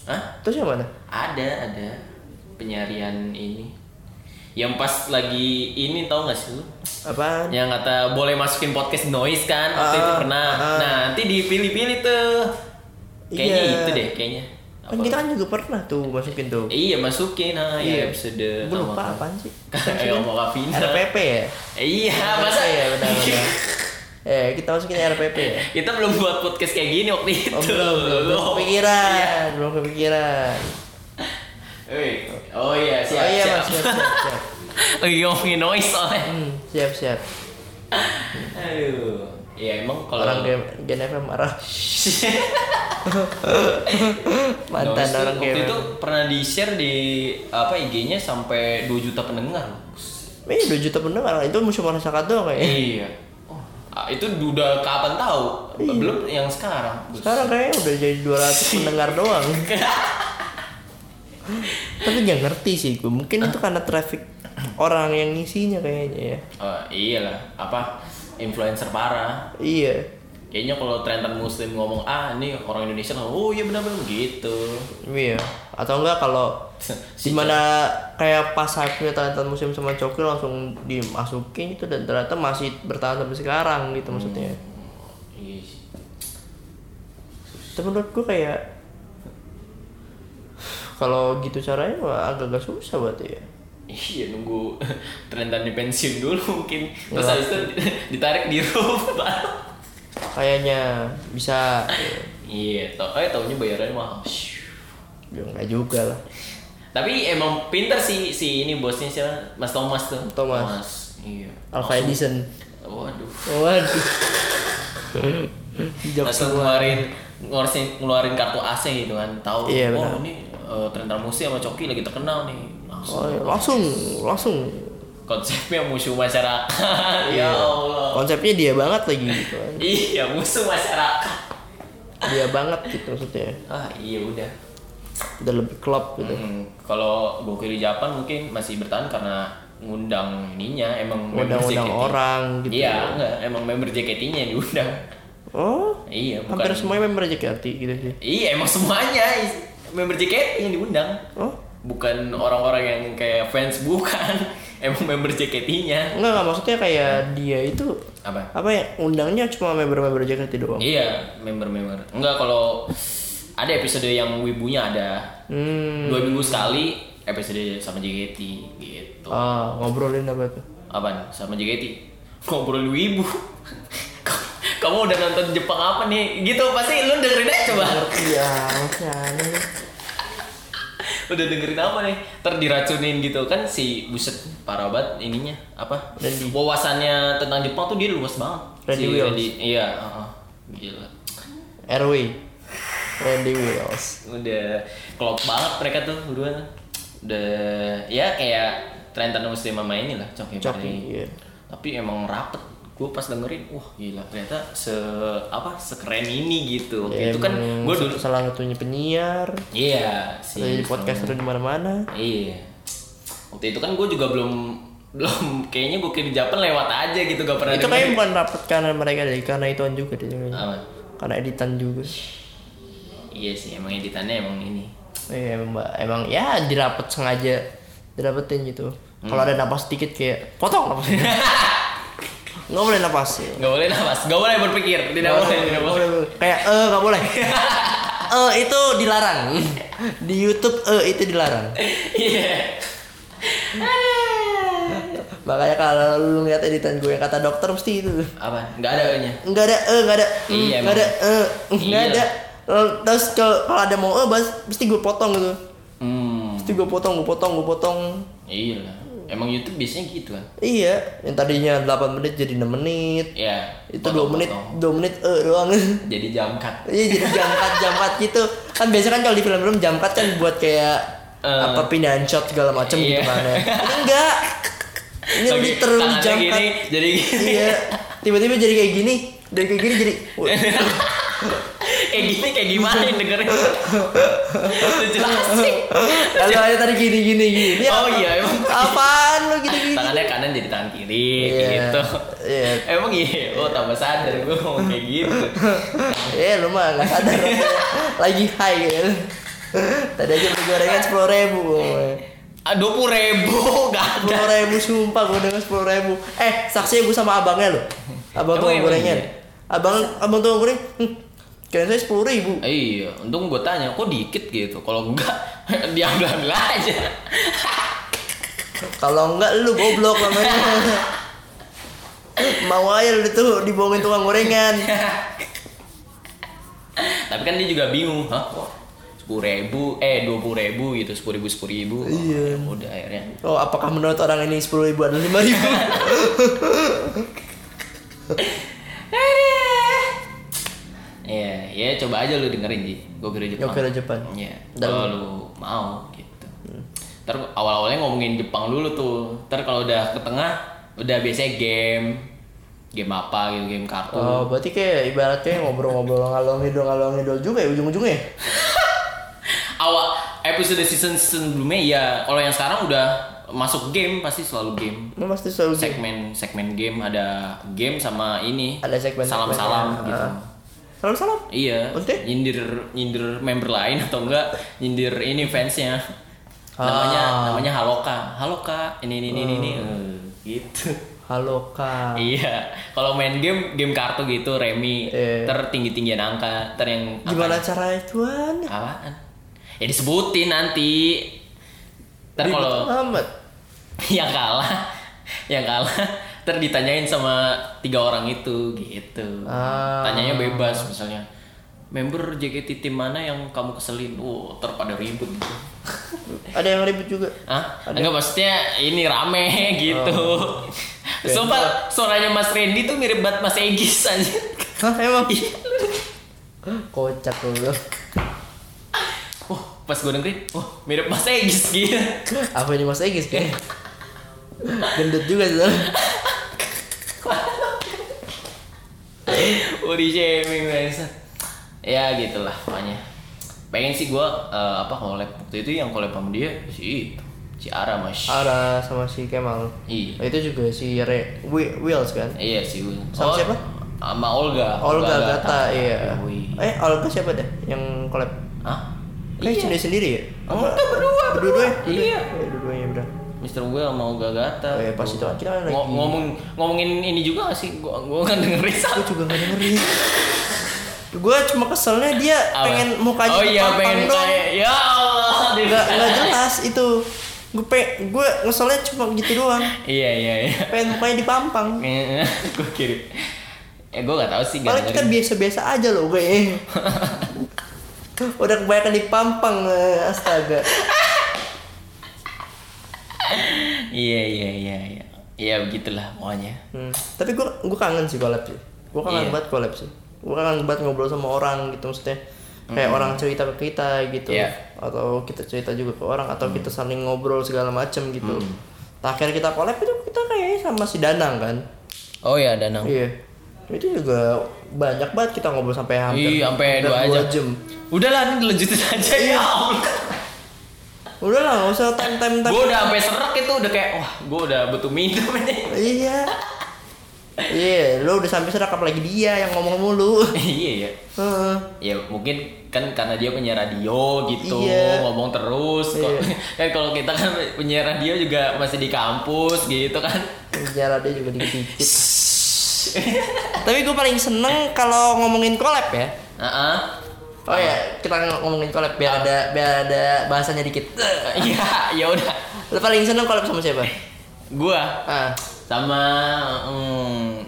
Hah? Terus yang mana? Ada, ada. Penyarian ini. Yang pas lagi ini tau gak sih lu? Apaan? Yang kata boleh masukin podcast noise kan waktu Ah, itu pernah. ah. Nah nanti dipilih-pilih tuh. Kayaknya Iya. itu deh kayaknya. Kan kita kan juga pernah tuh masukin tuh. Iya masukin nah Iya. ya episode Gue lupa apaan sih? Kayak ngomong Kavina. RPP ya? Eh, Iya masa ya benar benar. Eh kita masukin RPP ya? Kita belum buat podcast kayak gini waktu itu. Oh belum, belum, belum Oh. kepikiran, belum kepikiran. Eh, Oh iya siap oh iya siap. mas, siap, siap, siap. Lagi ngomongin noise soalnya. Hmm, siap, siap. Aduh. Ya emang kalau Orang Gen, Gen FM marah. Mantan Noise orang waktu Gen itu pernah di share di apa IG-nya sampai 2 juta pendengar. Eh, 2 juta pendengar, itu musuh masyarakat doang kayaknya. iya. Oh, ah, itu udah kapan tahu? Belum yang sekarang. Sekarang kayaknya udah jadi 200 pendengar doang. Tapi nggak ngerti sih gue, mungkin itu karena traffic orang yang ngisinya kayaknya ya. Oh, iyalah, apa influencer parah. Iya. Kayaknya kalau trentan muslim ngomong ah ini orang Indonesia oh iya benar-benar gitu. Iya. Atau enggak kalau di mana kayak pas hype-nya Talentan Musim sama Cokil langsung dimasukin itu dan ternyata masih bertahan sampai sekarang gitu maksudnya. Iya sih. Tapi menurut gue kayak kalau gitu caranya wah agak-agak susah buat ya. Iya nunggu trentan di pensiun dulu mungkin terus Nggak. habis itu ditarik di baru. Kayaknya bisa ya. Iya, tau, eh taunya bayarannya mahal. ya enggak juga lah. Tapi emang pinter sih si ini bosnya siapa? Mas Thomas tuh. Thomas. Iya. Alpha Langsung- Edison. Waduh. Waduh. Langsung semua. ngeluarin ngeluarin ngeluarin kartu AC gitu kan. Tahu Iya, oh benar. ini uh, Trentan Musi sama Coki lagi terkenal nih. Langsung. Oh, iya. langsung langsung Konsepnya musuh masyarakat. ya Iya. Allah. konsepnya dia banget lagi gitu. Iya, musuh masyarakat. Dia banget gitu maksudnya. Ah, iya udah. Udah lebih klub gitu. Hmm, kalau Gokil di Japan mungkin masih bertahan karena ngundang ininya emang member Undang-undang JKT. orang gitu. Iya, enggak, emang member JKT-nya yang diundang. Oh, Iya, bukan. hampir semuanya member JKT gitu sih. Iya, emang semuanya member JKT yang diundang. Oh, Bukan orang-orang yang kayak fans bukan. Emang member JKT-nya. enggak enggak maksudnya kayak dia itu Apa? apa ya undangnya cuma member-member JKT doang. Iya, member-member. Enggak kalau ada episode yang wibunya ada. Hmm. Dua minggu sekali episode sama JKT gitu. Ah, ngobrolin apa tuh? Apaan? Sama JKT? Ngobrol wibu. Kamu udah nonton Jepang apa nih? Gitu pasti lu dengerin aja coba. Ngerti ya. Udah dengerin apa nih? Ntar diracunin gitu kan si buset parah banget ininya apa? Randy. Wawasannya tentang Jepang tuh dia luas banget. Randy Si Wills. Randy, iya, heeh. gila. RW. Randy Wills. Udah klop banget mereka tuh berdua. Udah ya kayak Trentan Muslim sama ini lah, Coki Coki, iya. Tapi emang rapet. Gue pas dengerin, wah gila ternyata se apa sekeren ini gitu. Ya, itu kan gue dulu salah satunya penyiar. Iya, si Jadi podcaster di mana-mana. Iya. Waktu itu kan gue juga belum belum kayaknya gue di Japan lewat aja gitu gak pernah Itu kayaknya bukan rapet karena mereka deh, karena ituan juga deh. Apa? Karena editan juga. Iya sih, emang editannya emang ini. Iya emang, emang ya dirapet sengaja dirapetin gitu. Kalau ada napas dikit kayak potong napasnya. Nggak boleh napas. Ya. Gak boleh nafas, gak boleh berpikir, tidak boleh, tidak boleh. Kayak eh nggak boleh. Eh itu dilarang. Di YouTube eh itu dilarang. Iya. Makanya kalau lu ngeliat editan gue kata dokter mesti itu. Apa? Gak ada nya. Enggak ada eh enggak ada. Iya, Enggak ada eh enggak Iya. ada. Terus kalau kalau ada mau eh bas mesti gue potong gitu. Hmm. Mesti gue potong, gue potong, gue potong. Iya lah. Emang YouTube biasanya gitu kan. Iya, yang tadinya 8 menit jadi 6 menit. Iya. Itu 2 menit. 2 menit eh doang. Jadi jam cut. Iya jadi jam cut, jam cut gitu. Kan biasa kan kalau di film-film jam cut kan buat kayak Eh. apa pindahan shot segala macam gitu Iya. kan ya. Ini enggak. Ini Lagi literally jam gini, cut. jadi gini. Iya. Tiba-tiba jadi kayak gini, dari kayak gini jadi kayak gini kayak gimana yang dengerin? Jelasin. Lalu aja tadi gini gini gini. Oh apa- iya, emang. Apaan lu gini gini? Tangannya kanan jadi tangan kiri Iya. gitu. Iya. Emang iya, oh tambah sadar gue ngomong kayak gitu. Eh lu mah gak sadar lagi high gitu. Tadi aja beli gorengan sepuluh ribu. Ah, dua puluh ribu gak ada. Sepuluh ribu sumpah gue dengar sepuluh ribu. Eh saksinya gue sama abangnya loh. Abang emang gorengan. iya? Abang abang tukang goreng. Hmm, kirain saya sepuluh ribu. Iya, untung gue tanya, kok dikit gitu? Kalau enggak, diambil ambil aja. Kalau enggak lu goblok namanya. Mau aja lu tuh dibohongin tukang gorengan. Tapi kan dia juga bingung, hah? Sepuluh ribu, eh dua puluh ribu gitu, sepuluh ribu, sepuluh ribu. Iya. Oh, udah akhirnya. Oh, apakah menurut orang ini sepuluh ribu adalah lima ribu? Iya, ya coba aja lu dengerin Ji. Gue kira Jepang. Gokil Jepang. Iya. Kalau lu mau gitu. Ntar awal-awalnya ngomongin Jepang dulu tuh. Ntar kalau udah ke tengah, udah biasanya game. Game apa gitu, game kartu. oh, berarti kayak ibaratnya ngobrol-ngobrol ngalor ngidul ngalor ngidul juga ya ujung-ujungnya. Awal episode season season sebelumnya ya. Kalau yang sekarang udah masuk game pasti selalu game. Pasti selalu. Segmen segmen game ada game sama ini. Ada segmen salam-salam gitu. Salam salam. Iya, Maksudnya? nyindir nyindir member lain atau enggak nyindir ini fansnya. Namanya Ah. namanya Haloka. Haloka, ini ini ini ini, ini. Eh, gitu. Halo kak. Iya, kalau main game game kartu gitu remi Iya. ter tinggi tinggian angka, ter yang Gimana cara ituan? Apaan? Ya disebutin nanti. Ntar kalau amat. yang kalah, yang kalah, ntar ditanyain sama tiga orang itu gitu. Ah. Tanyanya bebas misalnya. Member JKT tim mana yang kamu keselin? Oh, ntar pada ribut gitu. Ada yang ribut juga. Hah? Enggak maksudnya ini rame gitu. Sumpah suaranya Mas Randy tuh mirip banget Mas Egis aja. Hah emang? Iya. Kocak lu. Wah, pas gue dengerin, wah mirip Mas Egis gitu. Apa ini Mas Egis? Gendut juga sih. Oh di shaming biasa. Ya gitulah pokoknya. Pengen sih gua eh, apa collab waktu itu yang collab sama dia si itu. Si Ara mas. Ara sama si Kemal. Iya. Itu juga si Re Wi- Wills kan? Iya sih. Will. Sama siapa? Sama Olga. Olga Gata, iya. Yoi. Eh, Olga siapa deh yang collab? Hah? Kayak Iya. sendiri sendiri ya? Enggak, berdua, Berdua ya? Iya. Eh, Dua-duanya udah. Mister gue sama Olga Gata. Oh, iya, pas itu kita lagi- Ngo- ngomong ngomongin ini juga gak sih? Gua gua kan dengerin Gue juga gak dengerin. Gue cuma keselnya dia Apa? pengen mukanya Oh iya pengen kayak ya Allah. dia- Nggak nggak jelas itu. Gue pe gue ngeselnya cuma gitu doang. Iya iya iya. Pengen mukanya dipampang. gue kirim. Eh gue gak tahu sih gak Paling kita biasa-biasa aja loh gue. Udah kebanyakan dipampang eh, astaga. Iya iya iya iya. Iya begitulah pokoknya. Hmm. Tapi gue gue kangen sih collab sih. Gue kangen Iya. banget collab sih. Gue kangen banget ngobrol sama orang gitu maksudnya. Kayak orang cerita ke kita gitu. Iya. Atau kita cerita juga ke orang atau kita saling ngobrol segala macem gitu. Terakhir kita collab itu kita kayaknya sama si Danang kan. Oh iya Danang. Iya. Itu juga banyak banget kita ngobrol sampai hampir Iya, sampai dua jam. jam. Udahlah ini dilanjutin aja Iya. ya. Udah lah, nggak usah time time time. gue udah sampai serak itu udah kayak wah gue udah butuh minum ini. Iya. Iya, lo udah sampai serak apalagi dia yang ngomong mulu. iya ya. Heeh. Ya mungkin kan karena dia penyiar radio gitu Iya. ngomong terus. Iya. kan kalau kita kan penyiar radio juga masih di kampus gitu kan. Penjara dia juga dikit-dikit. Tapi gue paling seneng kalau ngomongin collab ya. Heeh. Oh ya, kita ngomongin collab biar ada biar ada bahasanya dikit. Iya, ya udah. Lo paling seneng collab sama siapa? Gua Ah, sama hmm,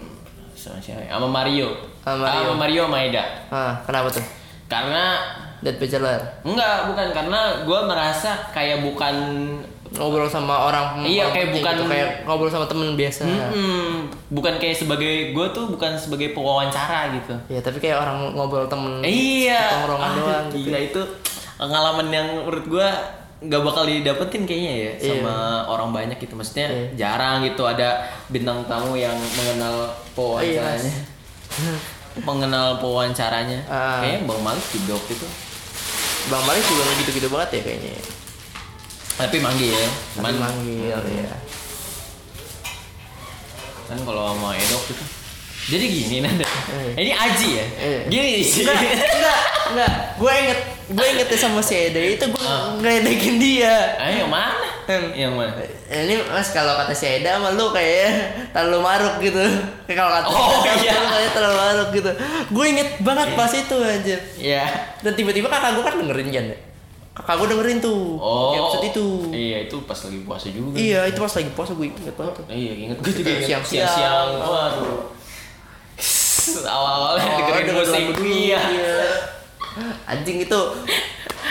sama siapa? ya? Sama Mario. Sama Mario. Sama Mario sama Eda. ah, kenapa tuh? Karena Dead Bachelor. enggak, bukan karena gua merasa kayak bukan Ngobrol sama orang Iya, kayak bukan- gitu, kayak ngobrol sama temen biasa. Mm-mm. bukan kayak sebagai gua tuh bukan sebagai pewawancara gitu. Ya, tapi kayak orang ngobrol temen Iya. tongkrongan Aduh, doang gitu. Gila itu pengalaman yang menurut gua nggak bakal didapetin kayaknya ya Iya. sama orang banyak gitu. Maksudnya Iya. jarang gitu ada bintang tamu yang mengenal pewawancaranya. mengenal pewawancaranya. Ah. Kayaknya Bang Malik juga waktu itu. Bang Malik juga gitu-gitu banget ya kayaknya. Tapi manggil ya. Cuman Cuman manggil ya. kan kalau sama Edok itu jadi gini Nanda. Eh. Ini Aji ya. Eh. Gini sih. Enggak, enggak, enggak. Gue inget gue ingetnya sama si Ede itu gue Ah. ngeledekin dia Ayo yang mana? Yang- Yang mana? ini mas kalau kata si Eda sama lu kayaknya terlalu maruk gitu kayak kalau kata Oh, Eda, iya. lu kayaknya terlalu maruk gitu gue inget banget pas itu anjir Iya. dan tiba-tiba kakak gue kan dengerin kan kakak gue dengerin tuh Oh. episode itu Iya, itu pas lagi puasa juga. iya itu pas lagi puasa gue inget banget tuh Iya, inget gue juga inget. Siang-siang. siang-siang. Waduh. Awal-awalnya Oh, dengerin denger musik. dulu, Iya. Anjing itu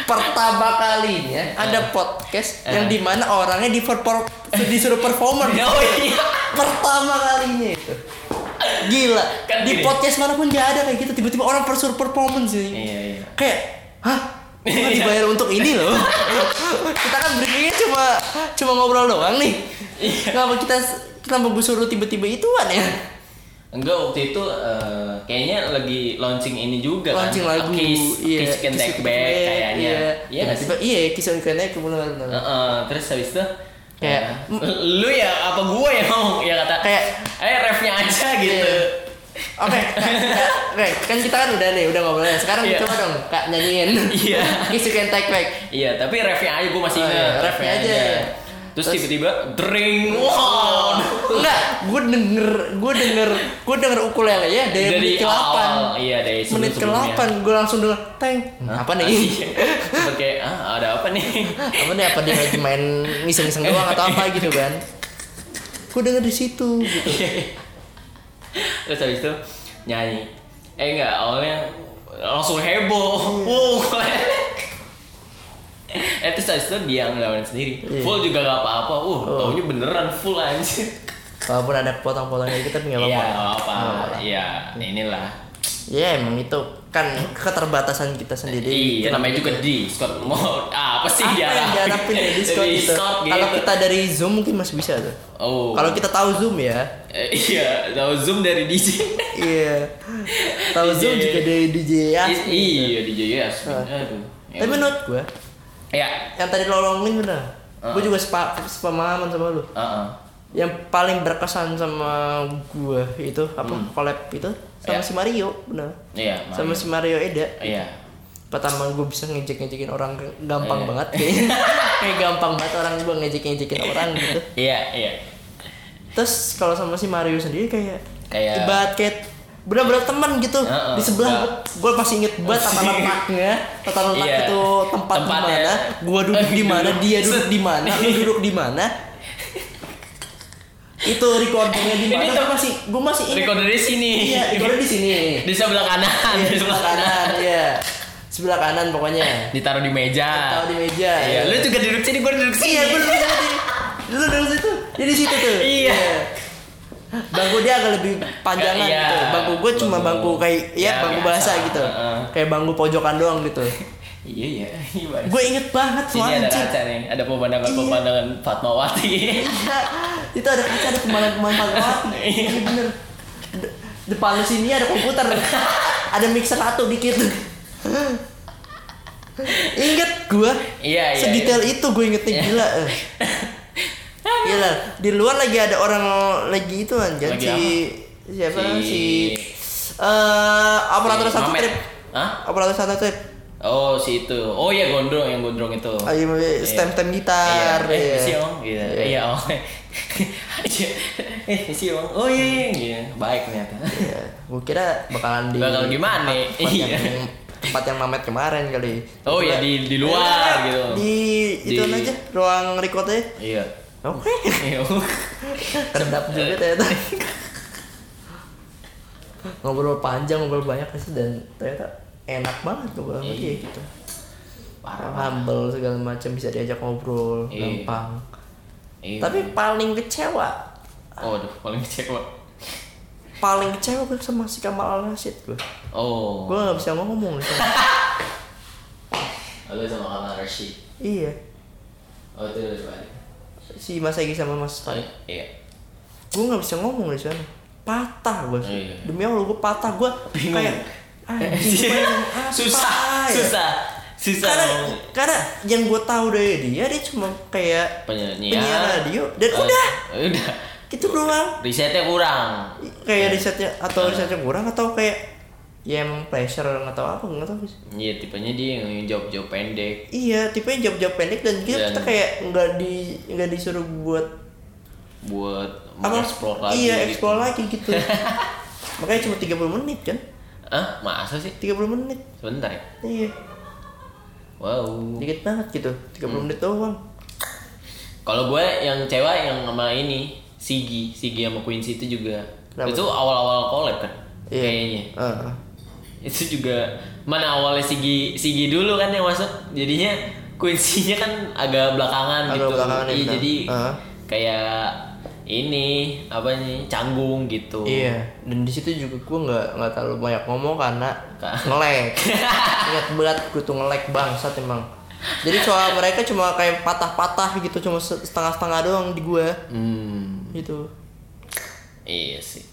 pertama kalinya ada podcast yang Eh. di mana orangnya di perform disuruh performer. Oh iya. Pertama kalinya itu. Gila. Kan di podcast mana pun gak ada kayak gitu. Tiba-tiba orang persuruh performance sih. Iya, iya. Kayak, hah? Kita dibayar untuk ini loh. kita kan breakingnya cuma cuma ngobrol doang nih. Iya. Kenapa kita kenapa gue suruh tiba-tiba ituan ya? Enggak waktu itu eh, kayaknya lagi launching ini juga launching kan. lagu Kiss, Can Kiss Can Back Take Back, kayaknya. iya Iya tiba iya Kiss Can Take Back benar benar Heeh, terus habis itu Kayak- eh, lu ya apa gua yang ngomong ya kata Kayak- eh refnya aja gitu. Iya. Oke oke kan kita kan udah nih udah ngobrolnya sekarang Iya. coba dong kak nyanyiin Iya. Kiss Can Take Back Iya, tapi refnya aja gua masih Oh, ingat. iya, refnya aja. Terus, Terus- tiba-tiba dring. Wow. enggak gue denger gue denger gue denger ukulele ya dari, menit ke awal, 8 iya dari menit ke sebelum-sebelumnya. 8 gue langsung denger teng apa nih Iya. Sempet kayak ah ada apa nih? apa nih apa dia lagi main ngiseng-ngiseng doang atau apa gitu kan gue denger di situ gitu Terus habis itu nyanyi. Eh enggak, awalnya langsung heboh. Wow. eh terus habis itu dia ngelawan sendiri. Iya. Full juga gak apa-apa. Uh, Oh. taunya beneran full anjir. walaupun ada potong-potongnya tapi nggak Iya, apa-apa Nggak apa-apa. Iya, inilah. Ya emang itu kan keterbatasan kita sendiri. Iya, Kenapa namanya juga gitu? Discord. Mau apa sih Apa yang diharapin? dari Discord gitu. Discord gitu. Kalau kita dari Zoom mungkin masih bisa tuh. Oh. Kalau kita tahu Zoom ya. Eh, iya, tahu Zoom dari DJ. Iya. tahu. Zoom juga dari DJ ya. Iya, DJ Yasmin. Ah. Aduh. Ya Tapi menurut gue, Ya. yang tadi lo ngomongin bener. Ah. Gue juga sepa sepemahaman sama lu. Heeh. Yang paling berkesan sama gue itu apa collab itu sama Ya. si Mario, bener. Iya, Sama si Mario Eda. Iya. pertama gue bisa ngejek-ngejekin orang gampang Iya. banget kayaknya kayak gampang banget orang gue ngejek-ngejekin orang gitu Iya, iya. terus kalau sama si Mario sendiri kayak Kayak- ibarat kayak bener-bener teman gitu Heeh, di sebelah nggak. gue masih inget banget tata letaknya tata letak Iya. itu tempat di mana gue duduk di mana dia duduk di mana lu duduk di mana itu recordingnya di mana gue masih gue masih inget Recorder di sini. iya recorder di sini Di sebelah kanan, Iya, di sebelah kanan. iya sebelah kanan pokoknya Ditaruh di meja. tahu di meja Iya, lu juga duduk sini, gua duduk sini. Iya, gue duduk situ. Lu duduk situ. Jadi situ tuh. Iya. Bangku dia agak lebih panjangan Iya. gitu. Bangku gue cuma Bangku- bangku kayak ya, bangku biasa. bahasa gitu. Kayak bangku pojokan doang gitu. Iya, iya. Iya, gue inget banget Sini ada anjing. kaca nih, ada pemandangan-pemandangan Fatmawati. Iya. Itu ada kaca ada pemandangan-pemandangan Fatmawati. Iya bener. De- depan lu sini ada komputer. ada mixer satu dikit. Ingat gue. Iya, iya, Sedetail itu gue ingetnya gila. eh. Gila, di luar lagi ada orang lagi itu kan, Lagi si siapa Si- si eh operator Si satu Mamet. trip. Hah? Operator satu trip. Oh, si itu. Oh iya, gondrong yang gondrong itu. Ayo stem-stem gitar. Iya, eh, iya. Om, gitu. Iya. Iya, Om. eh, si Om. Oh iya, iya, iya. Baik ternyata. Iya, gue kira bakalan di Bakal gimana Iya. yang tempat yang Mamet kemarin kali. Oh iya, di di luar gitu. Di itu Di- aja ruang recordnya. Iya. Oke. Iya. Kedap juga ternyata. ngobrol panjang, ngobrol banyak sih dan ternyata enak banget ngobrol sama dia Iya. gitu. Parah. Humble segala macam bisa diajak ngobrol Iya. gampang. Iya. Tapi paling kecewa, Oh, aduh, paling kecewa. paling kecewa gue sama si Kamal Al Rashid gue. Oh. Gue nggak bisa ngomong di sana. Lalu sama Kamal Rashid. iya. Oh, itu udah balik. Si Mas Egi sama Mas Oh, Tai. iya. Gue nggak bisa ngomong di sana. Patah gue. Iya. Demi Allah gue patah gue kayak susah, ya? susah, susah. karena karena yang gue tahu dari dia dia cuma kayak penyanyi penyiar radio dan Eh, udah udah gitu doang risetnya kurang kayak risetnya atau Ah. risetnya kurang atau kayak ya emang pressure nggak tahu apa nggak tahu sih Iya tipenya dia yang jawab jawab pendek. iya tipenya jawab-jawab pendek dan kita, Dan- kita kayak nggak di nggak disuruh buat buat apa mengeksplor lagi. iya gitu. explore lagi gitu makanya cuma 30 menit kan Ah masa sih? 30 menit Sebentar ya. iya Wow. dikit banget gitu 30 Hmm. menit doang Kalau gue yang cewek yang sama ini Sigi, Sigi sama Quincy itu juga. Kenapa? Itu awal-awal collab kan? Iya. Kayaknya. Heeh. Itu juga mana awalnya Sigi Sigi dulu kan yang masuk. Jadinya Quincy-nya kan agak belakangan Agak gitu. belakangan ya, Iya, jadi Heeh. kayak ini apa nih canggung gitu. Iya, dan di situ juga gue nggak nggak terlalu banyak ngomong karena Ka- ngelek. Ingat berat gue tuh ngelek bangsat emang. Jadi soal mereka cuma kayak patah-patah gitu, cuma se- setengah-setengah doang di gue Hmm. gitu. Iya sih.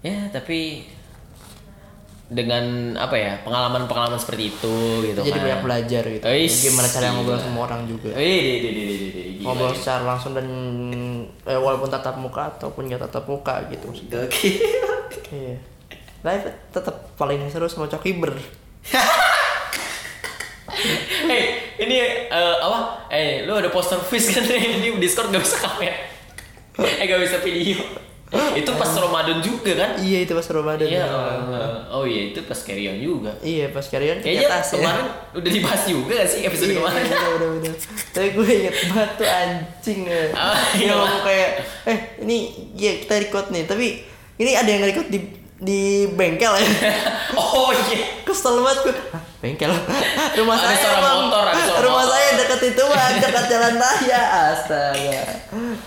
Ya, tapi dengan apa ya pengalaman-pengalaman seperti itu gitu Jadi kan. banyak belajar gitu. Wis, Gimana cara ngobrol sama orang juga. Wih, di, di, di, di, di, di, gila, Ngobrol secara langsung dan eh, walaupun tatap muka ataupun nggak tatap muka gitu. maksudnya. Gokil. Iya. Live tetap paling seru sama Coki Ber. Hei, ini eh, apa? Eh, lu ada poster fish kan ini Discord gak bisa kamera. Eh, gak bisa video. Itu pas Ramadan juga kan? Iya itu pas Ramadan. Iya. eh, oh iya, itu pas carry on juga. Iya pas karyan Kayaknya atas ya. kemarin udah dibahas juga gak sih episode Iya, kemarin? iya, udah, udah, udah. Tapi gue inget banget tuh anjing ya. Dia iya. ngomong kayak, eh ini ya kita record nih, tapi ini ada yang record di di bengkel ya. oh iya. Kesel banget gue. Bengkel. Rumah Ada saya bang. motor, ada Rumah motor. saya dekat itu bang, dekat jalan raya. Astaga.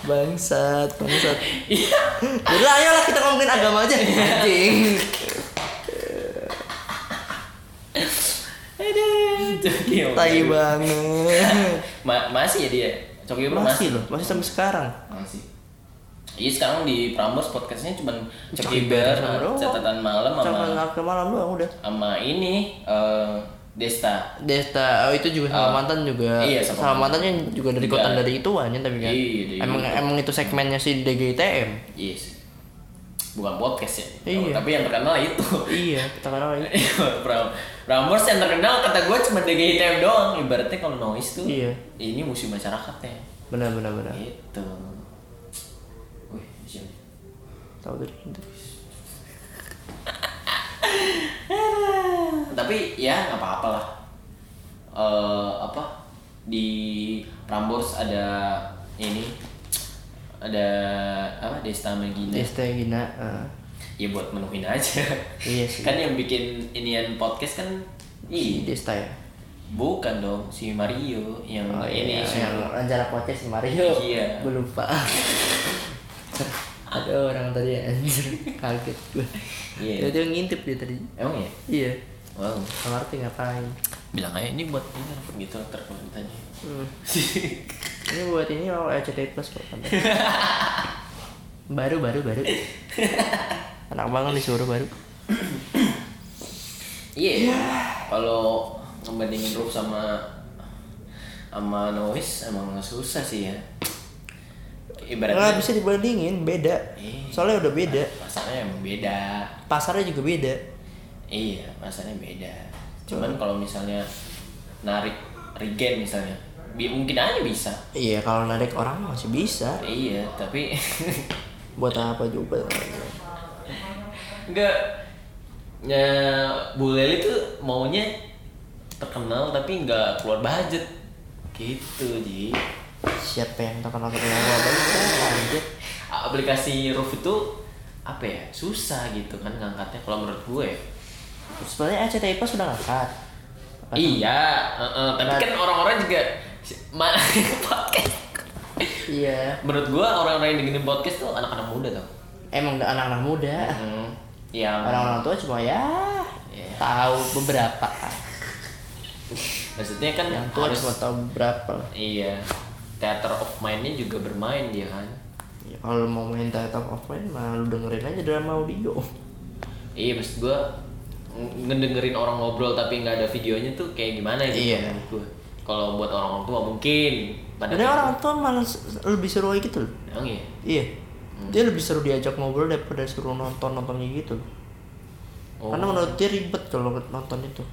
Bangsat, bangsat. Iya. Udah ayolah kita ngomongin agama aja. Anjing. Aduh, Coki Tai banget. Ma- masih ya dia? Coki Bro Masih loh, masih sampai sekarang. Masih. Iya sekarang di Prambors podcastnya cuma Coki Coki Ber, Ber doang. catatan malam Sama ke malam doang udah. sama ini eh, Desta. Desta, oh itu juga sama Ah. mantan juga. Iya, sama sama, mantannya juga dari kota dari itu aja tapi kan. Iya, emang itu. emang itu segmennya si DGITM. Yes. Bukan podcast ya. Iya. Tapi yang terkenal itu. iya, kan lagi. Pram Prambors yang terkenal kata gue cuma DGITM doang. Ibaratnya kalau noise tuh Iya. ini musuh masyarakatnya. Benar benar benar. Gitu. Tahu dari itu. tapi ya nggak apa-apa lah Eh, apa di Prambors ada ini ada apa Desta Megina Desta Gina. eh, ya buat menuhin aja Iya sih. kan yang bikin inian podcast kan si ih Desta ya. bukan dong si Mario yang Oh, ini iya, si- yang rencana podcast si Mario. Iya. Gue lupa. Ada orang tadi anjir kaget gue. Iya. Dia, dia ngintip dia tadi. emang ya Iya. wow Nggak ngerti ngapain. bilang aja ini buat ini gitu ntar kalau ditanya Hmm. Ini buat ini oh RCTI Plus kok kan. baru baru baru. Anak banget disuruh baru. Iya. Kalau ngebandingin Roof sama sama Noise emang susah sih ya. Nggak Ibaratnya bisa dibandingin, beda. Iya. Soalnya udah beda. pasarnya emang beda. Pasarnya juga beda. Iya, pasarnya beda. Cuman kalau misalnya narik regen misalnya, mungkin aja bisa. Iya, kalau narik orang masih bisa. Iya, tapi Buat apa juga? enggak ya Bu Leli tuh maunya terkenal tapi nggak keluar budget gitu ji Siapa yang terkenal terkenal anjir. aplikasi Roof itu apa ya susah gitu kan ngangkatnya kalau menurut gue Sebenarnya RCTI Plus sudah ngangkat. Apa- iya eh, tapi Nah. kan orang-orang juga podcast Iya. menurut gue orang-orang yang dengerin podcast tuh anak-anak muda tuh Emang anak-anak muda. hmm, yang Orang-orang tua cuma ya Iya. tahu beberapa. maksudnya kan Yang tua harus cuma tahu beberapa. iya theater of mind-nya juga bermain dia kan Ya, kalau mau main Title of Mind mah lu dengerin aja drama audio. Iya, maksud gue ngedengerin orang ngobrol tapi nggak ada videonya tuh kayak gimana gitu Iya. gue. Kalau buat orang tua mungkin. pada orang tua malah lebih seru kayak gitu loh. Emang iya. Iya. Dia lebih seru diajak ngobrol daripada suruh nonton nontonnya gitu. Oh. karena menurut dia ribet kalau nonton itu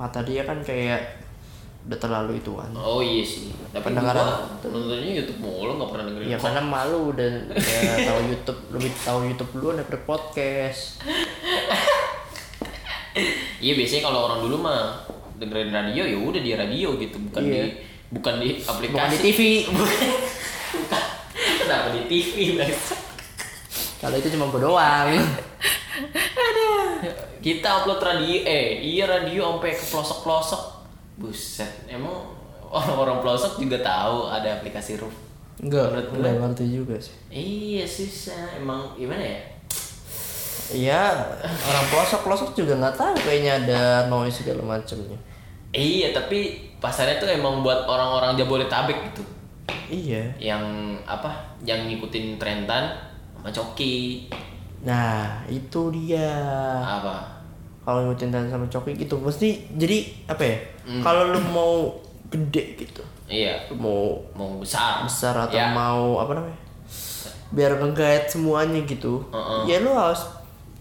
mata dia kan kayak udah terlalu itu kan Oh iya sih. Tapi Pendengaran. nontonnya YouTube mulu nggak pernah dengerin. ya karena malu dan ya, tahu YouTube lebih tahu YouTube dulu daripada podcast Iya biasanya kalau orang dulu mah dengerin radio ya udah di radio gitu bukan Iya. di bukan di aplikasi. bukan di TV Bukan. Kenapa di TV kalau itu cuma gue doang Kita upload radio eh iya radio sampai ke pelosok-pelosok. Buset, emang orang-orang pelosok juga tahu ada aplikasi roof. enggak Menurut gue. ngerti juga sih Iya susah, emang gimana ya? Iya, orang pelosok pelosok juga nggak tahu kayaknya ada noise segala macamnya. Iya tapi pasarnya tuh emang buat orang-orang Jabodetabek gitu. Iya. Yang apa? Yang ngikutin trentan sama coki. Nah itu dia. Apa? Kalau ngikutin dan sama coki gitu, mesti jadi apa ya? Hmm. Kalau lu mau gede gitu, Iya, lu mau mau besar. besar atau Ya. mau apa namanya? Biar ngegait semuanya gitu. Heeh. Ya lu harus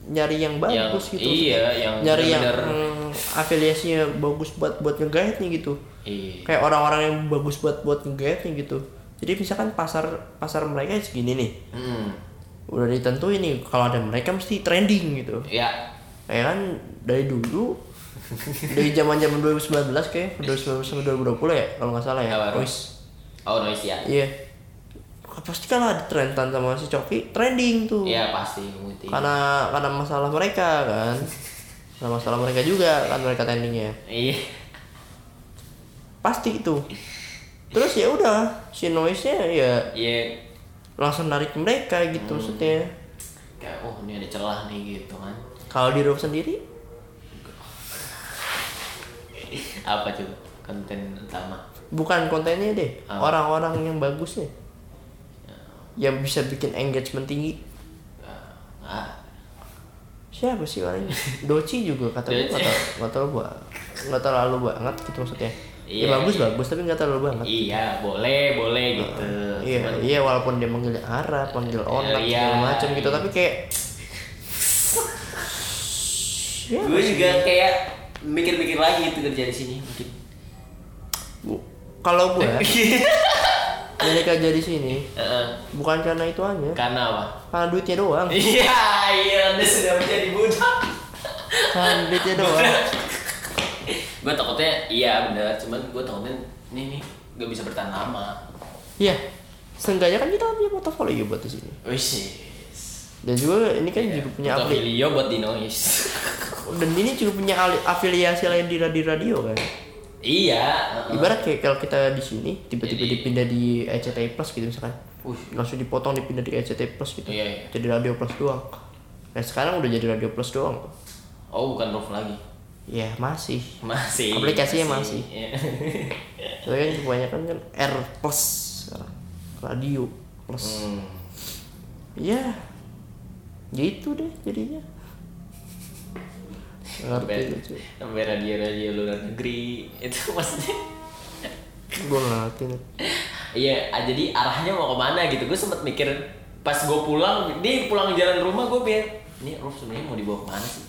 nyari yang bagus Yang- gitu. iya, yang nyari yang bener-bener- mm, afiliasinya bagus buat buat ngegaitnya gitu. Iya. kayak orang-orang yang bagus buat buat ngegaitnya gitu jadi misalkan pasar pasar mereka segini nih Hmm. udah ditentuin nih kalau ada mereka mesti trending gitu Ya. Kayak kan dari dulu dari zaman zaman 2019 kayak 2019 sampai 2020 ya kalau nggak salah ya? Wis. Oh noise ya. iya pasti kalau ada trentan sama si Coki trending tuh Iya pasti ngerti. karena karena masalah mereka kan karena masalah mereka juga kan mereka trendingnya Iya. pasti itu terus ya udah si noise nya ya Iya. langsung narik mereka gitu Hmm. maksudnya Kayak oh ini ada celah nih gitu kan. Kalau di Roof sendiri Apa coba konten utama? bukan kontennya deh Ah. orang-orang yang bagusnya yang bisa bikin engagement tinggi Ah, siapa sih orangnya Doci juga kata gue nggak terlalu nggak terlalu banget gitu maksudnya Iya, ya bagus iya. bagus tapi nggak terlalu banget iya, boleh, boleh gitu. iya Cuman- iya walaupun dia manggil Arab manggil onak Iya, segala macam gitu iya. tapi kayak ya, gue juga kayak mikir-mikir lagi itu kerja di sini mungkin. kalau gue jadi kerja di sini Heeh. bukan karena itu aja karena apa? karena duitnya doang Iya, iya, anda sudah menjadi budak. karena duitnya doang gue takutnya, iya benar. Cuman gue takutnya ini nih gak bisa bertahan lama. iya seenggaknya kan kita punya portofolio buat di sini Wih dan juga ini kan juga punya video buat di noise. dan ini juga punya afiliasi lain di radio radio kan iya. ibarat kayak kalau kita di sini tiba-tiba Jadi- dipindah di ECT Plus gitu misalkan Wih. langsung dipotong dipindah di ECT Plus gitu Iya, iya. jadi radio plus doang nah sekarang udah jadi radio plus doang Oh bukan roof lagi. ya masih Masih. Aplikasinya masih. Iya. tapi kan kebanyakan kan R plus radio plus hmm. ya gitu deh jadinya ngerti Sampai, lucu sampai radio-radio luar negeri itu maksudnya. gue ngerti nih Iya, ah, jadi arahnya mau ke mana gitu. Gue sempet mikir pas gue pulang, di pulang jalan rumah gue biar ini roof sebenarnya mau dibawa ke mana sih?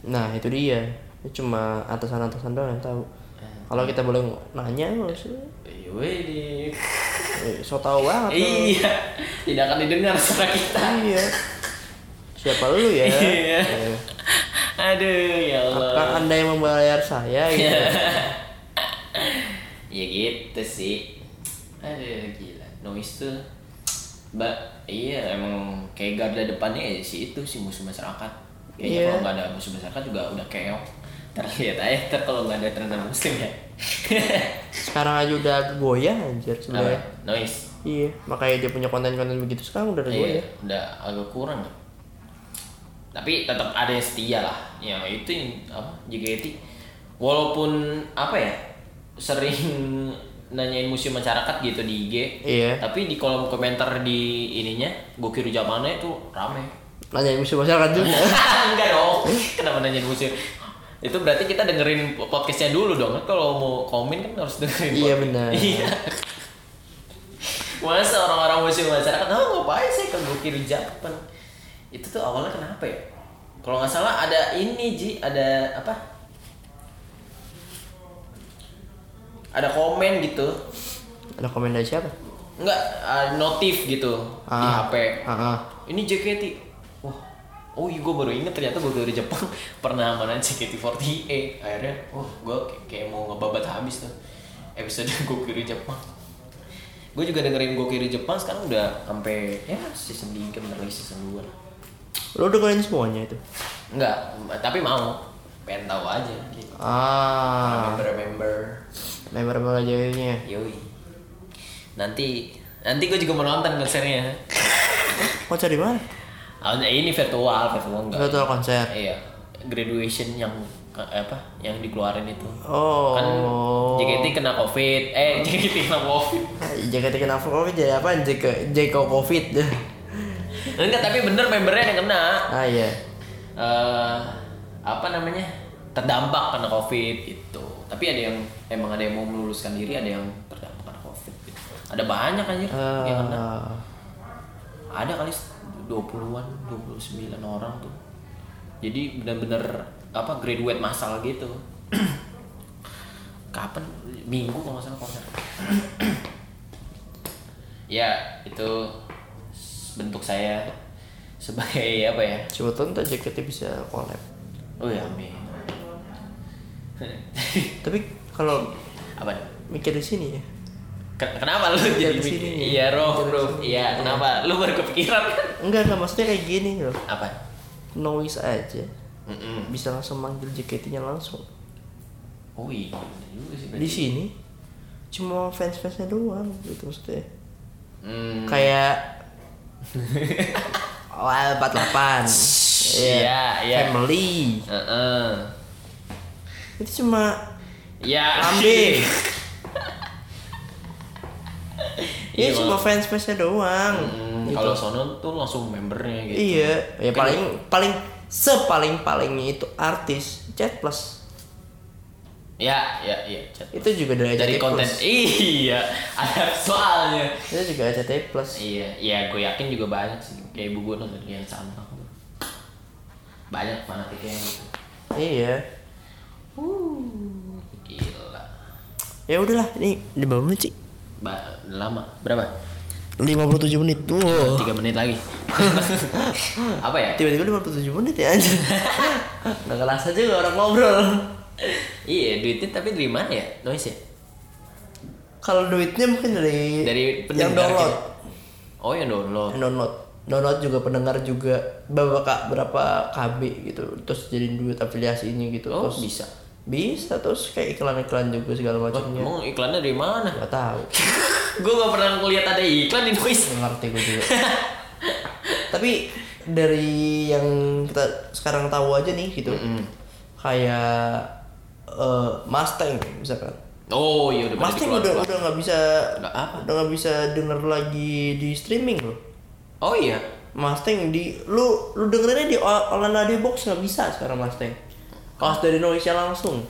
nah itu dia Itu cuma atasan-atasan doang yang tahu kalau kita boleh nanya maksudnya Iya, wede. eh, so tau banget. Iya, tidak akan didengar suara kita. iya siapa lu ya Iya. Eh, Aduh, ya Allah. apakah anda yang membayar saya gitu ya gitu sih. Aduh, gila. Noise tuh Mbak, iya emang kayak garda depannya ya si itu si musuh masyarakat. Kayaknya Iya. kalau nggak ada musuh masyarakat juga udah keok. Terlihat aja ntar kalau nggak ada tren muslim ya. sekarang aja udah goyah anjir sebenarnya Noise. iya makanya dia punya konten-konten begitu sekarang udah ada Iya, goyah udah agak kurang ya. Tapi tetap ada yang setia lah. Ya itu yang apa JKT. Walaupun apa ya sering nanyain museum masyarakat gitu di IG. Iya. Tapi di kolom komentar di ininya Gokir Jamana itu rame. nanya musuh masyarakat juga Enggak dong. Kenapa nanyain museum? Itu berarti kita dengerin podcastnya dulu dong. Kalau mau komen kan harus dengerin. Iya, benar. Iya. Masa orang-orang museum masyarakat, oh ngapain sih ke Gokir Japan? Itu tuh awalnya kenapa ya? kalau nggak salah ada ini Ji, ada apa? Ada komen gitu. Ada komen dari siapa? Enggak, ada notif gitu di Ah. HP. Ah, ah. Ini JKT. Wah. Oh iya gue baru inget ternyata gue dari Jepang pernah mana JKT48 Akhirnya, wah gue kayak mau ngebabat habis tuh Episode gue kiri Jepang Gue juga dengerin gue kiri Jepang sekarang udah sampai ya season 3 bentar lagi season 2 lah Lo dengerin semuanya itu? Enggak, tapi mau Pengen tahu aja gitu Ah, Member-member ini ya. Yoi Nanti Nanti gue juga mau nonton konsernya Konser di mana? Ah, ini virtual, virtual enggak Virtual konser. Iya, graduation yang eh, apa? Yang dikeluarin itu. Oh. Kan JKT kena Covid. Eh, JKT kena Covid. JKT kenapa covid jadi apa? JK JK covid. Enggak, tapi bener membernya yang kena. ah iya. Eh, apa namanya? Terdampak kena Covid itu. Tapi ada yang emang ada yang mau meluluskan diri, ada yang terdampak kena Covid gitu. Ada banyak anjir yang kena. Ah, Ada kali 20-an, 29 orang tuh. Jadi benar-benar apa graduate massal gitu. Kapan? Minggu kalau nggak salah konser. ya, itu bentuk saya sebagai apa ya? coba ntar JKT bisa collab. Oh ya, amin. Tapi kalau apa? mikir di sini ya. Ken- Kenapa lu Mikir jadi di sini mikir? Iya, Roh, Bro. sini. Iya, kenapa? Lu baru kepikiran kan? Enggak, enggak maksudnya kayak gini loh. Apa? Noise aja. Mm-mm. Bisa langsung manggil JKT-nya langsung. Oh iya, Di sini cuma fans-fansnya doang gitu maksudnya. Hmm. Kayak awal 48 Iya, iya. Family. Heeh. Itu cuma Ya. Lambe Iya, Ini cuma kalau- fans-fansnya doang. Hmm, gitu. Kalau sono tuh langsung membernya gitu. Iya. Ya paling paling Sepaling-palingnya itu artis. Chat plus Ya, ya, iya. chat. Itu juga dari Dari konten. plus Iya, ada soalnya. Itu juga RCTI plus Iya, iya, gue yakin juga banyak sih. Kayak ibu gue nonton yang sama. Banyak fanatiknya gitu. Iya Gila. Ya udahlah Ini di berapa menit sih? Ba lama. Berapa? 57 menit Wow Tiga menit lagi. Apa ya? Tiba-tiba 57 menit ya anjir Nggak kerasa juga orang ngobrol Iya, duitnya tapi dari mana ya? Noise ya? Kalau duitnya mungkin dari Dari yang download. kita. Oh, yang download. Yang download. Download juga pendengar juga berapa kak berapa KB gitu. Terus jadiin duit afiliasinya gitu. Oh, terus bisa. Bisa terus kayak iklan-iklan juga segala macamnya. emang iklannya dari mana? Gak tahu. gue gak pernah ngeliat ada iklan di Noise. Ngerti gue juga. Tapi dari yang kita sekarang tahu aja nih gitu. Mm. Kayak eh, Mustang misalkan. Oh iya udah Mustang udah udah nggak bisa Udah apa? udah nggak bisa denger lagi di streaming loh. Oh iya. Mustang di lu lu dengerinnya di O- online radio box nggak bisa sekarang Mustang. Pas dari noise langsung.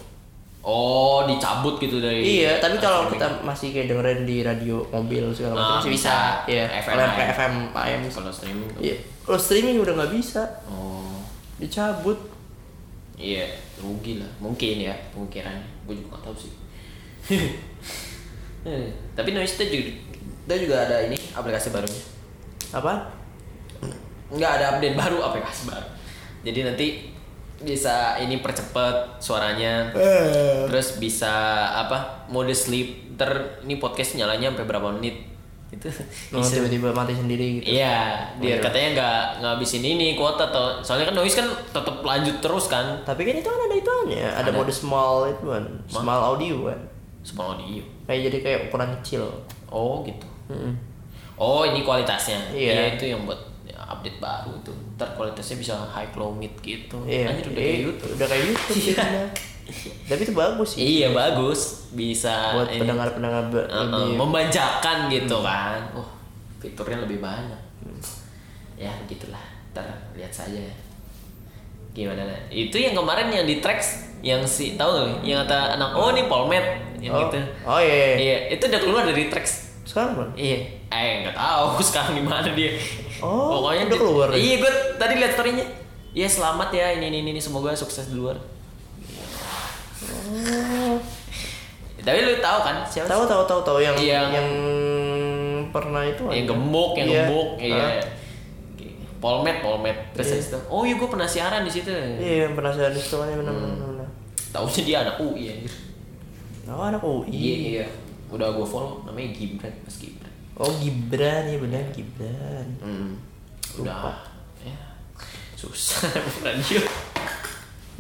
Oh dicabut gitu dari. iya, tapi kalau streaming. kita masih kayak dengerin di radio mobil segala macam Ah, masih bisa. bisa. Iya, FM, FM, AM. FM, AM. kalau streaming. Iya. Kalau streaming udah nggak bisa, Oh dicabut. iya rugi lah mungkin ya pemikirannya. Gue juga gak tahu sih. Eh, tapi Noise itu juga, kita juga ada ini aplikasi barunya. Apa? Nggak ada update baru aplikasi baru. Jadi nanti bisa ini percepet suaranya. Eh. Terus bisa apa? Mode sleep. Ter ini podcast nyalanya sampai berapa menit? Itu Oh, tiba-tiba mati sendiri gitu. Iya, dia iya. katanya nggak ngabisin ini kuota atau soalnya kan noise kan tetap lanjut terus kan. Tapi kan itu kan ada ituannya, ada, Ada. mode small itu kan, small audio kan. Semua audio. Kayak jadi kayak ukuran kecil. Oh gitu. Mm-mm. Oh ini kualitasnya. Iya. itu yang buat update baru itu. Ntar kualitasnya bisa high low mid gitu. Iya, Anjir udah iya, kayak YouTube. Udah kayak YouTube jadinya. Tapi itu bagus sih. Iya bagus, bisa buat pendengar-pendengar uh, uh, memanjakan gitu kan. Wah, fiturnya lebih banyak. Ya begitulah. Ntar lihat saja ya. Gimana? Nah? Itu yang kemarin yang di tracks yang si tahu nggak yang kata anak oh ini Polmed yang oh, gitu. oh iya, iya. Iya, itu udah keluar dari tracks. sekarang bang Iya, eh nggak tahu sekarang di mana dia. Oh, udah di- keluar ya? Iya, gue tadi lihat storynya. ya selamat ya ini ini ini semoga sukses di luar tapi lu tahu kan siapa Tahu tahu tahu tahu yang Yang- yang pernah itu yang ada. gemuk yang Iya. gemuk iya Polmed, Polmed. Terus habis itu, oh iya gue pernah siaran di situ. Iya, yang pernah saya di situ benar benar Hmm. benar. Taunya dia anak UI anjir. Oh, anak UI. Iya, iya. Udah gue follow namanya Gibran, Mas Gibran. Oh, Gibran, iya benar Gibran. Hmm. Udah. Lupa. Ya. Susah radio.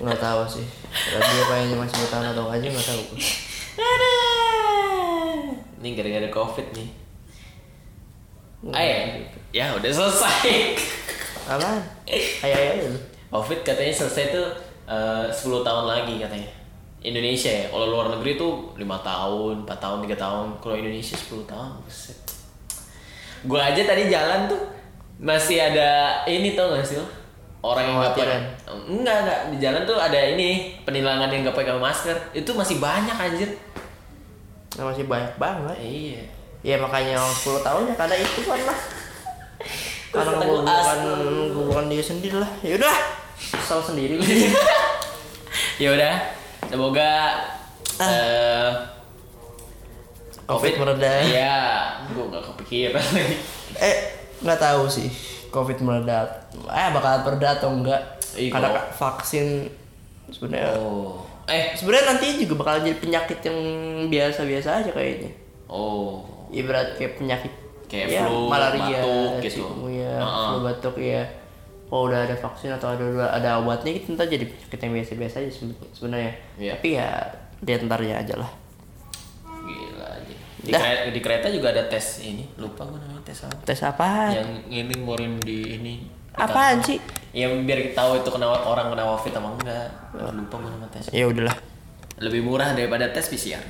Nggak tahu sih. Radio kayaknya masih bertahan atau aja nggak tahu. Ini gara-gara Covid nih. Eh, ya udah selesai. Apaan? Ayo ayo ayo. Covid katanya selesai tuh eh, 10 tahun lagi katanya. Indonesia ya, kalau luar negeri tuh 5 tahun, 4 tahun, 3 tahun. Kalau Indonesia 10 tahun, buset. Gue aja tadi jalan tuh masih ada ini tau gak sih lo? Orang yang nggak pakai enggak enggak di jalan tuh ada ini penilangan yang nggak pakai masker itu masih banyak anjir Nah, masih banyak banget. iya Ya makanya yang 10 tahun ya karena itu kan lah. Karena gue bukan gue bukan dia sendiri lah. Ya udah. Kesal sendiri. ya udah semoga eh, Covid mereda. Iya, gue nggak kepikiran eh nggak tahu sih covid meledak eh bakal mereda atau enggak Ih, karena kalau- vaksin sebenarnya Oh, eh, sebenarnya nanti juga bakal jadi penyakit yang biasa-biasa aja kayaknya oh, ibarat kayak penyakit Kayak ya, flu, malaria batuk gitu. chikungunya, Heeh. flu batuk ya kalau udah ada vaksin atau ada ada obatnya kita ntar jadi penyakit yang biasa-biasa aja seben- sebenarnya Iya. tapi ya lihat ntarnya aja lah. Di, Dah. kereta, di kereta juga ada tes ini, lupa gue namanya tes apa. tes apaan Yang ini ngeluarin di ini. apaan sih Ya biar kita tahu itu kena orang kena covid apa enggak. Lupa gue nama tes. ya udahlah Lebih murah daripada tes PCR.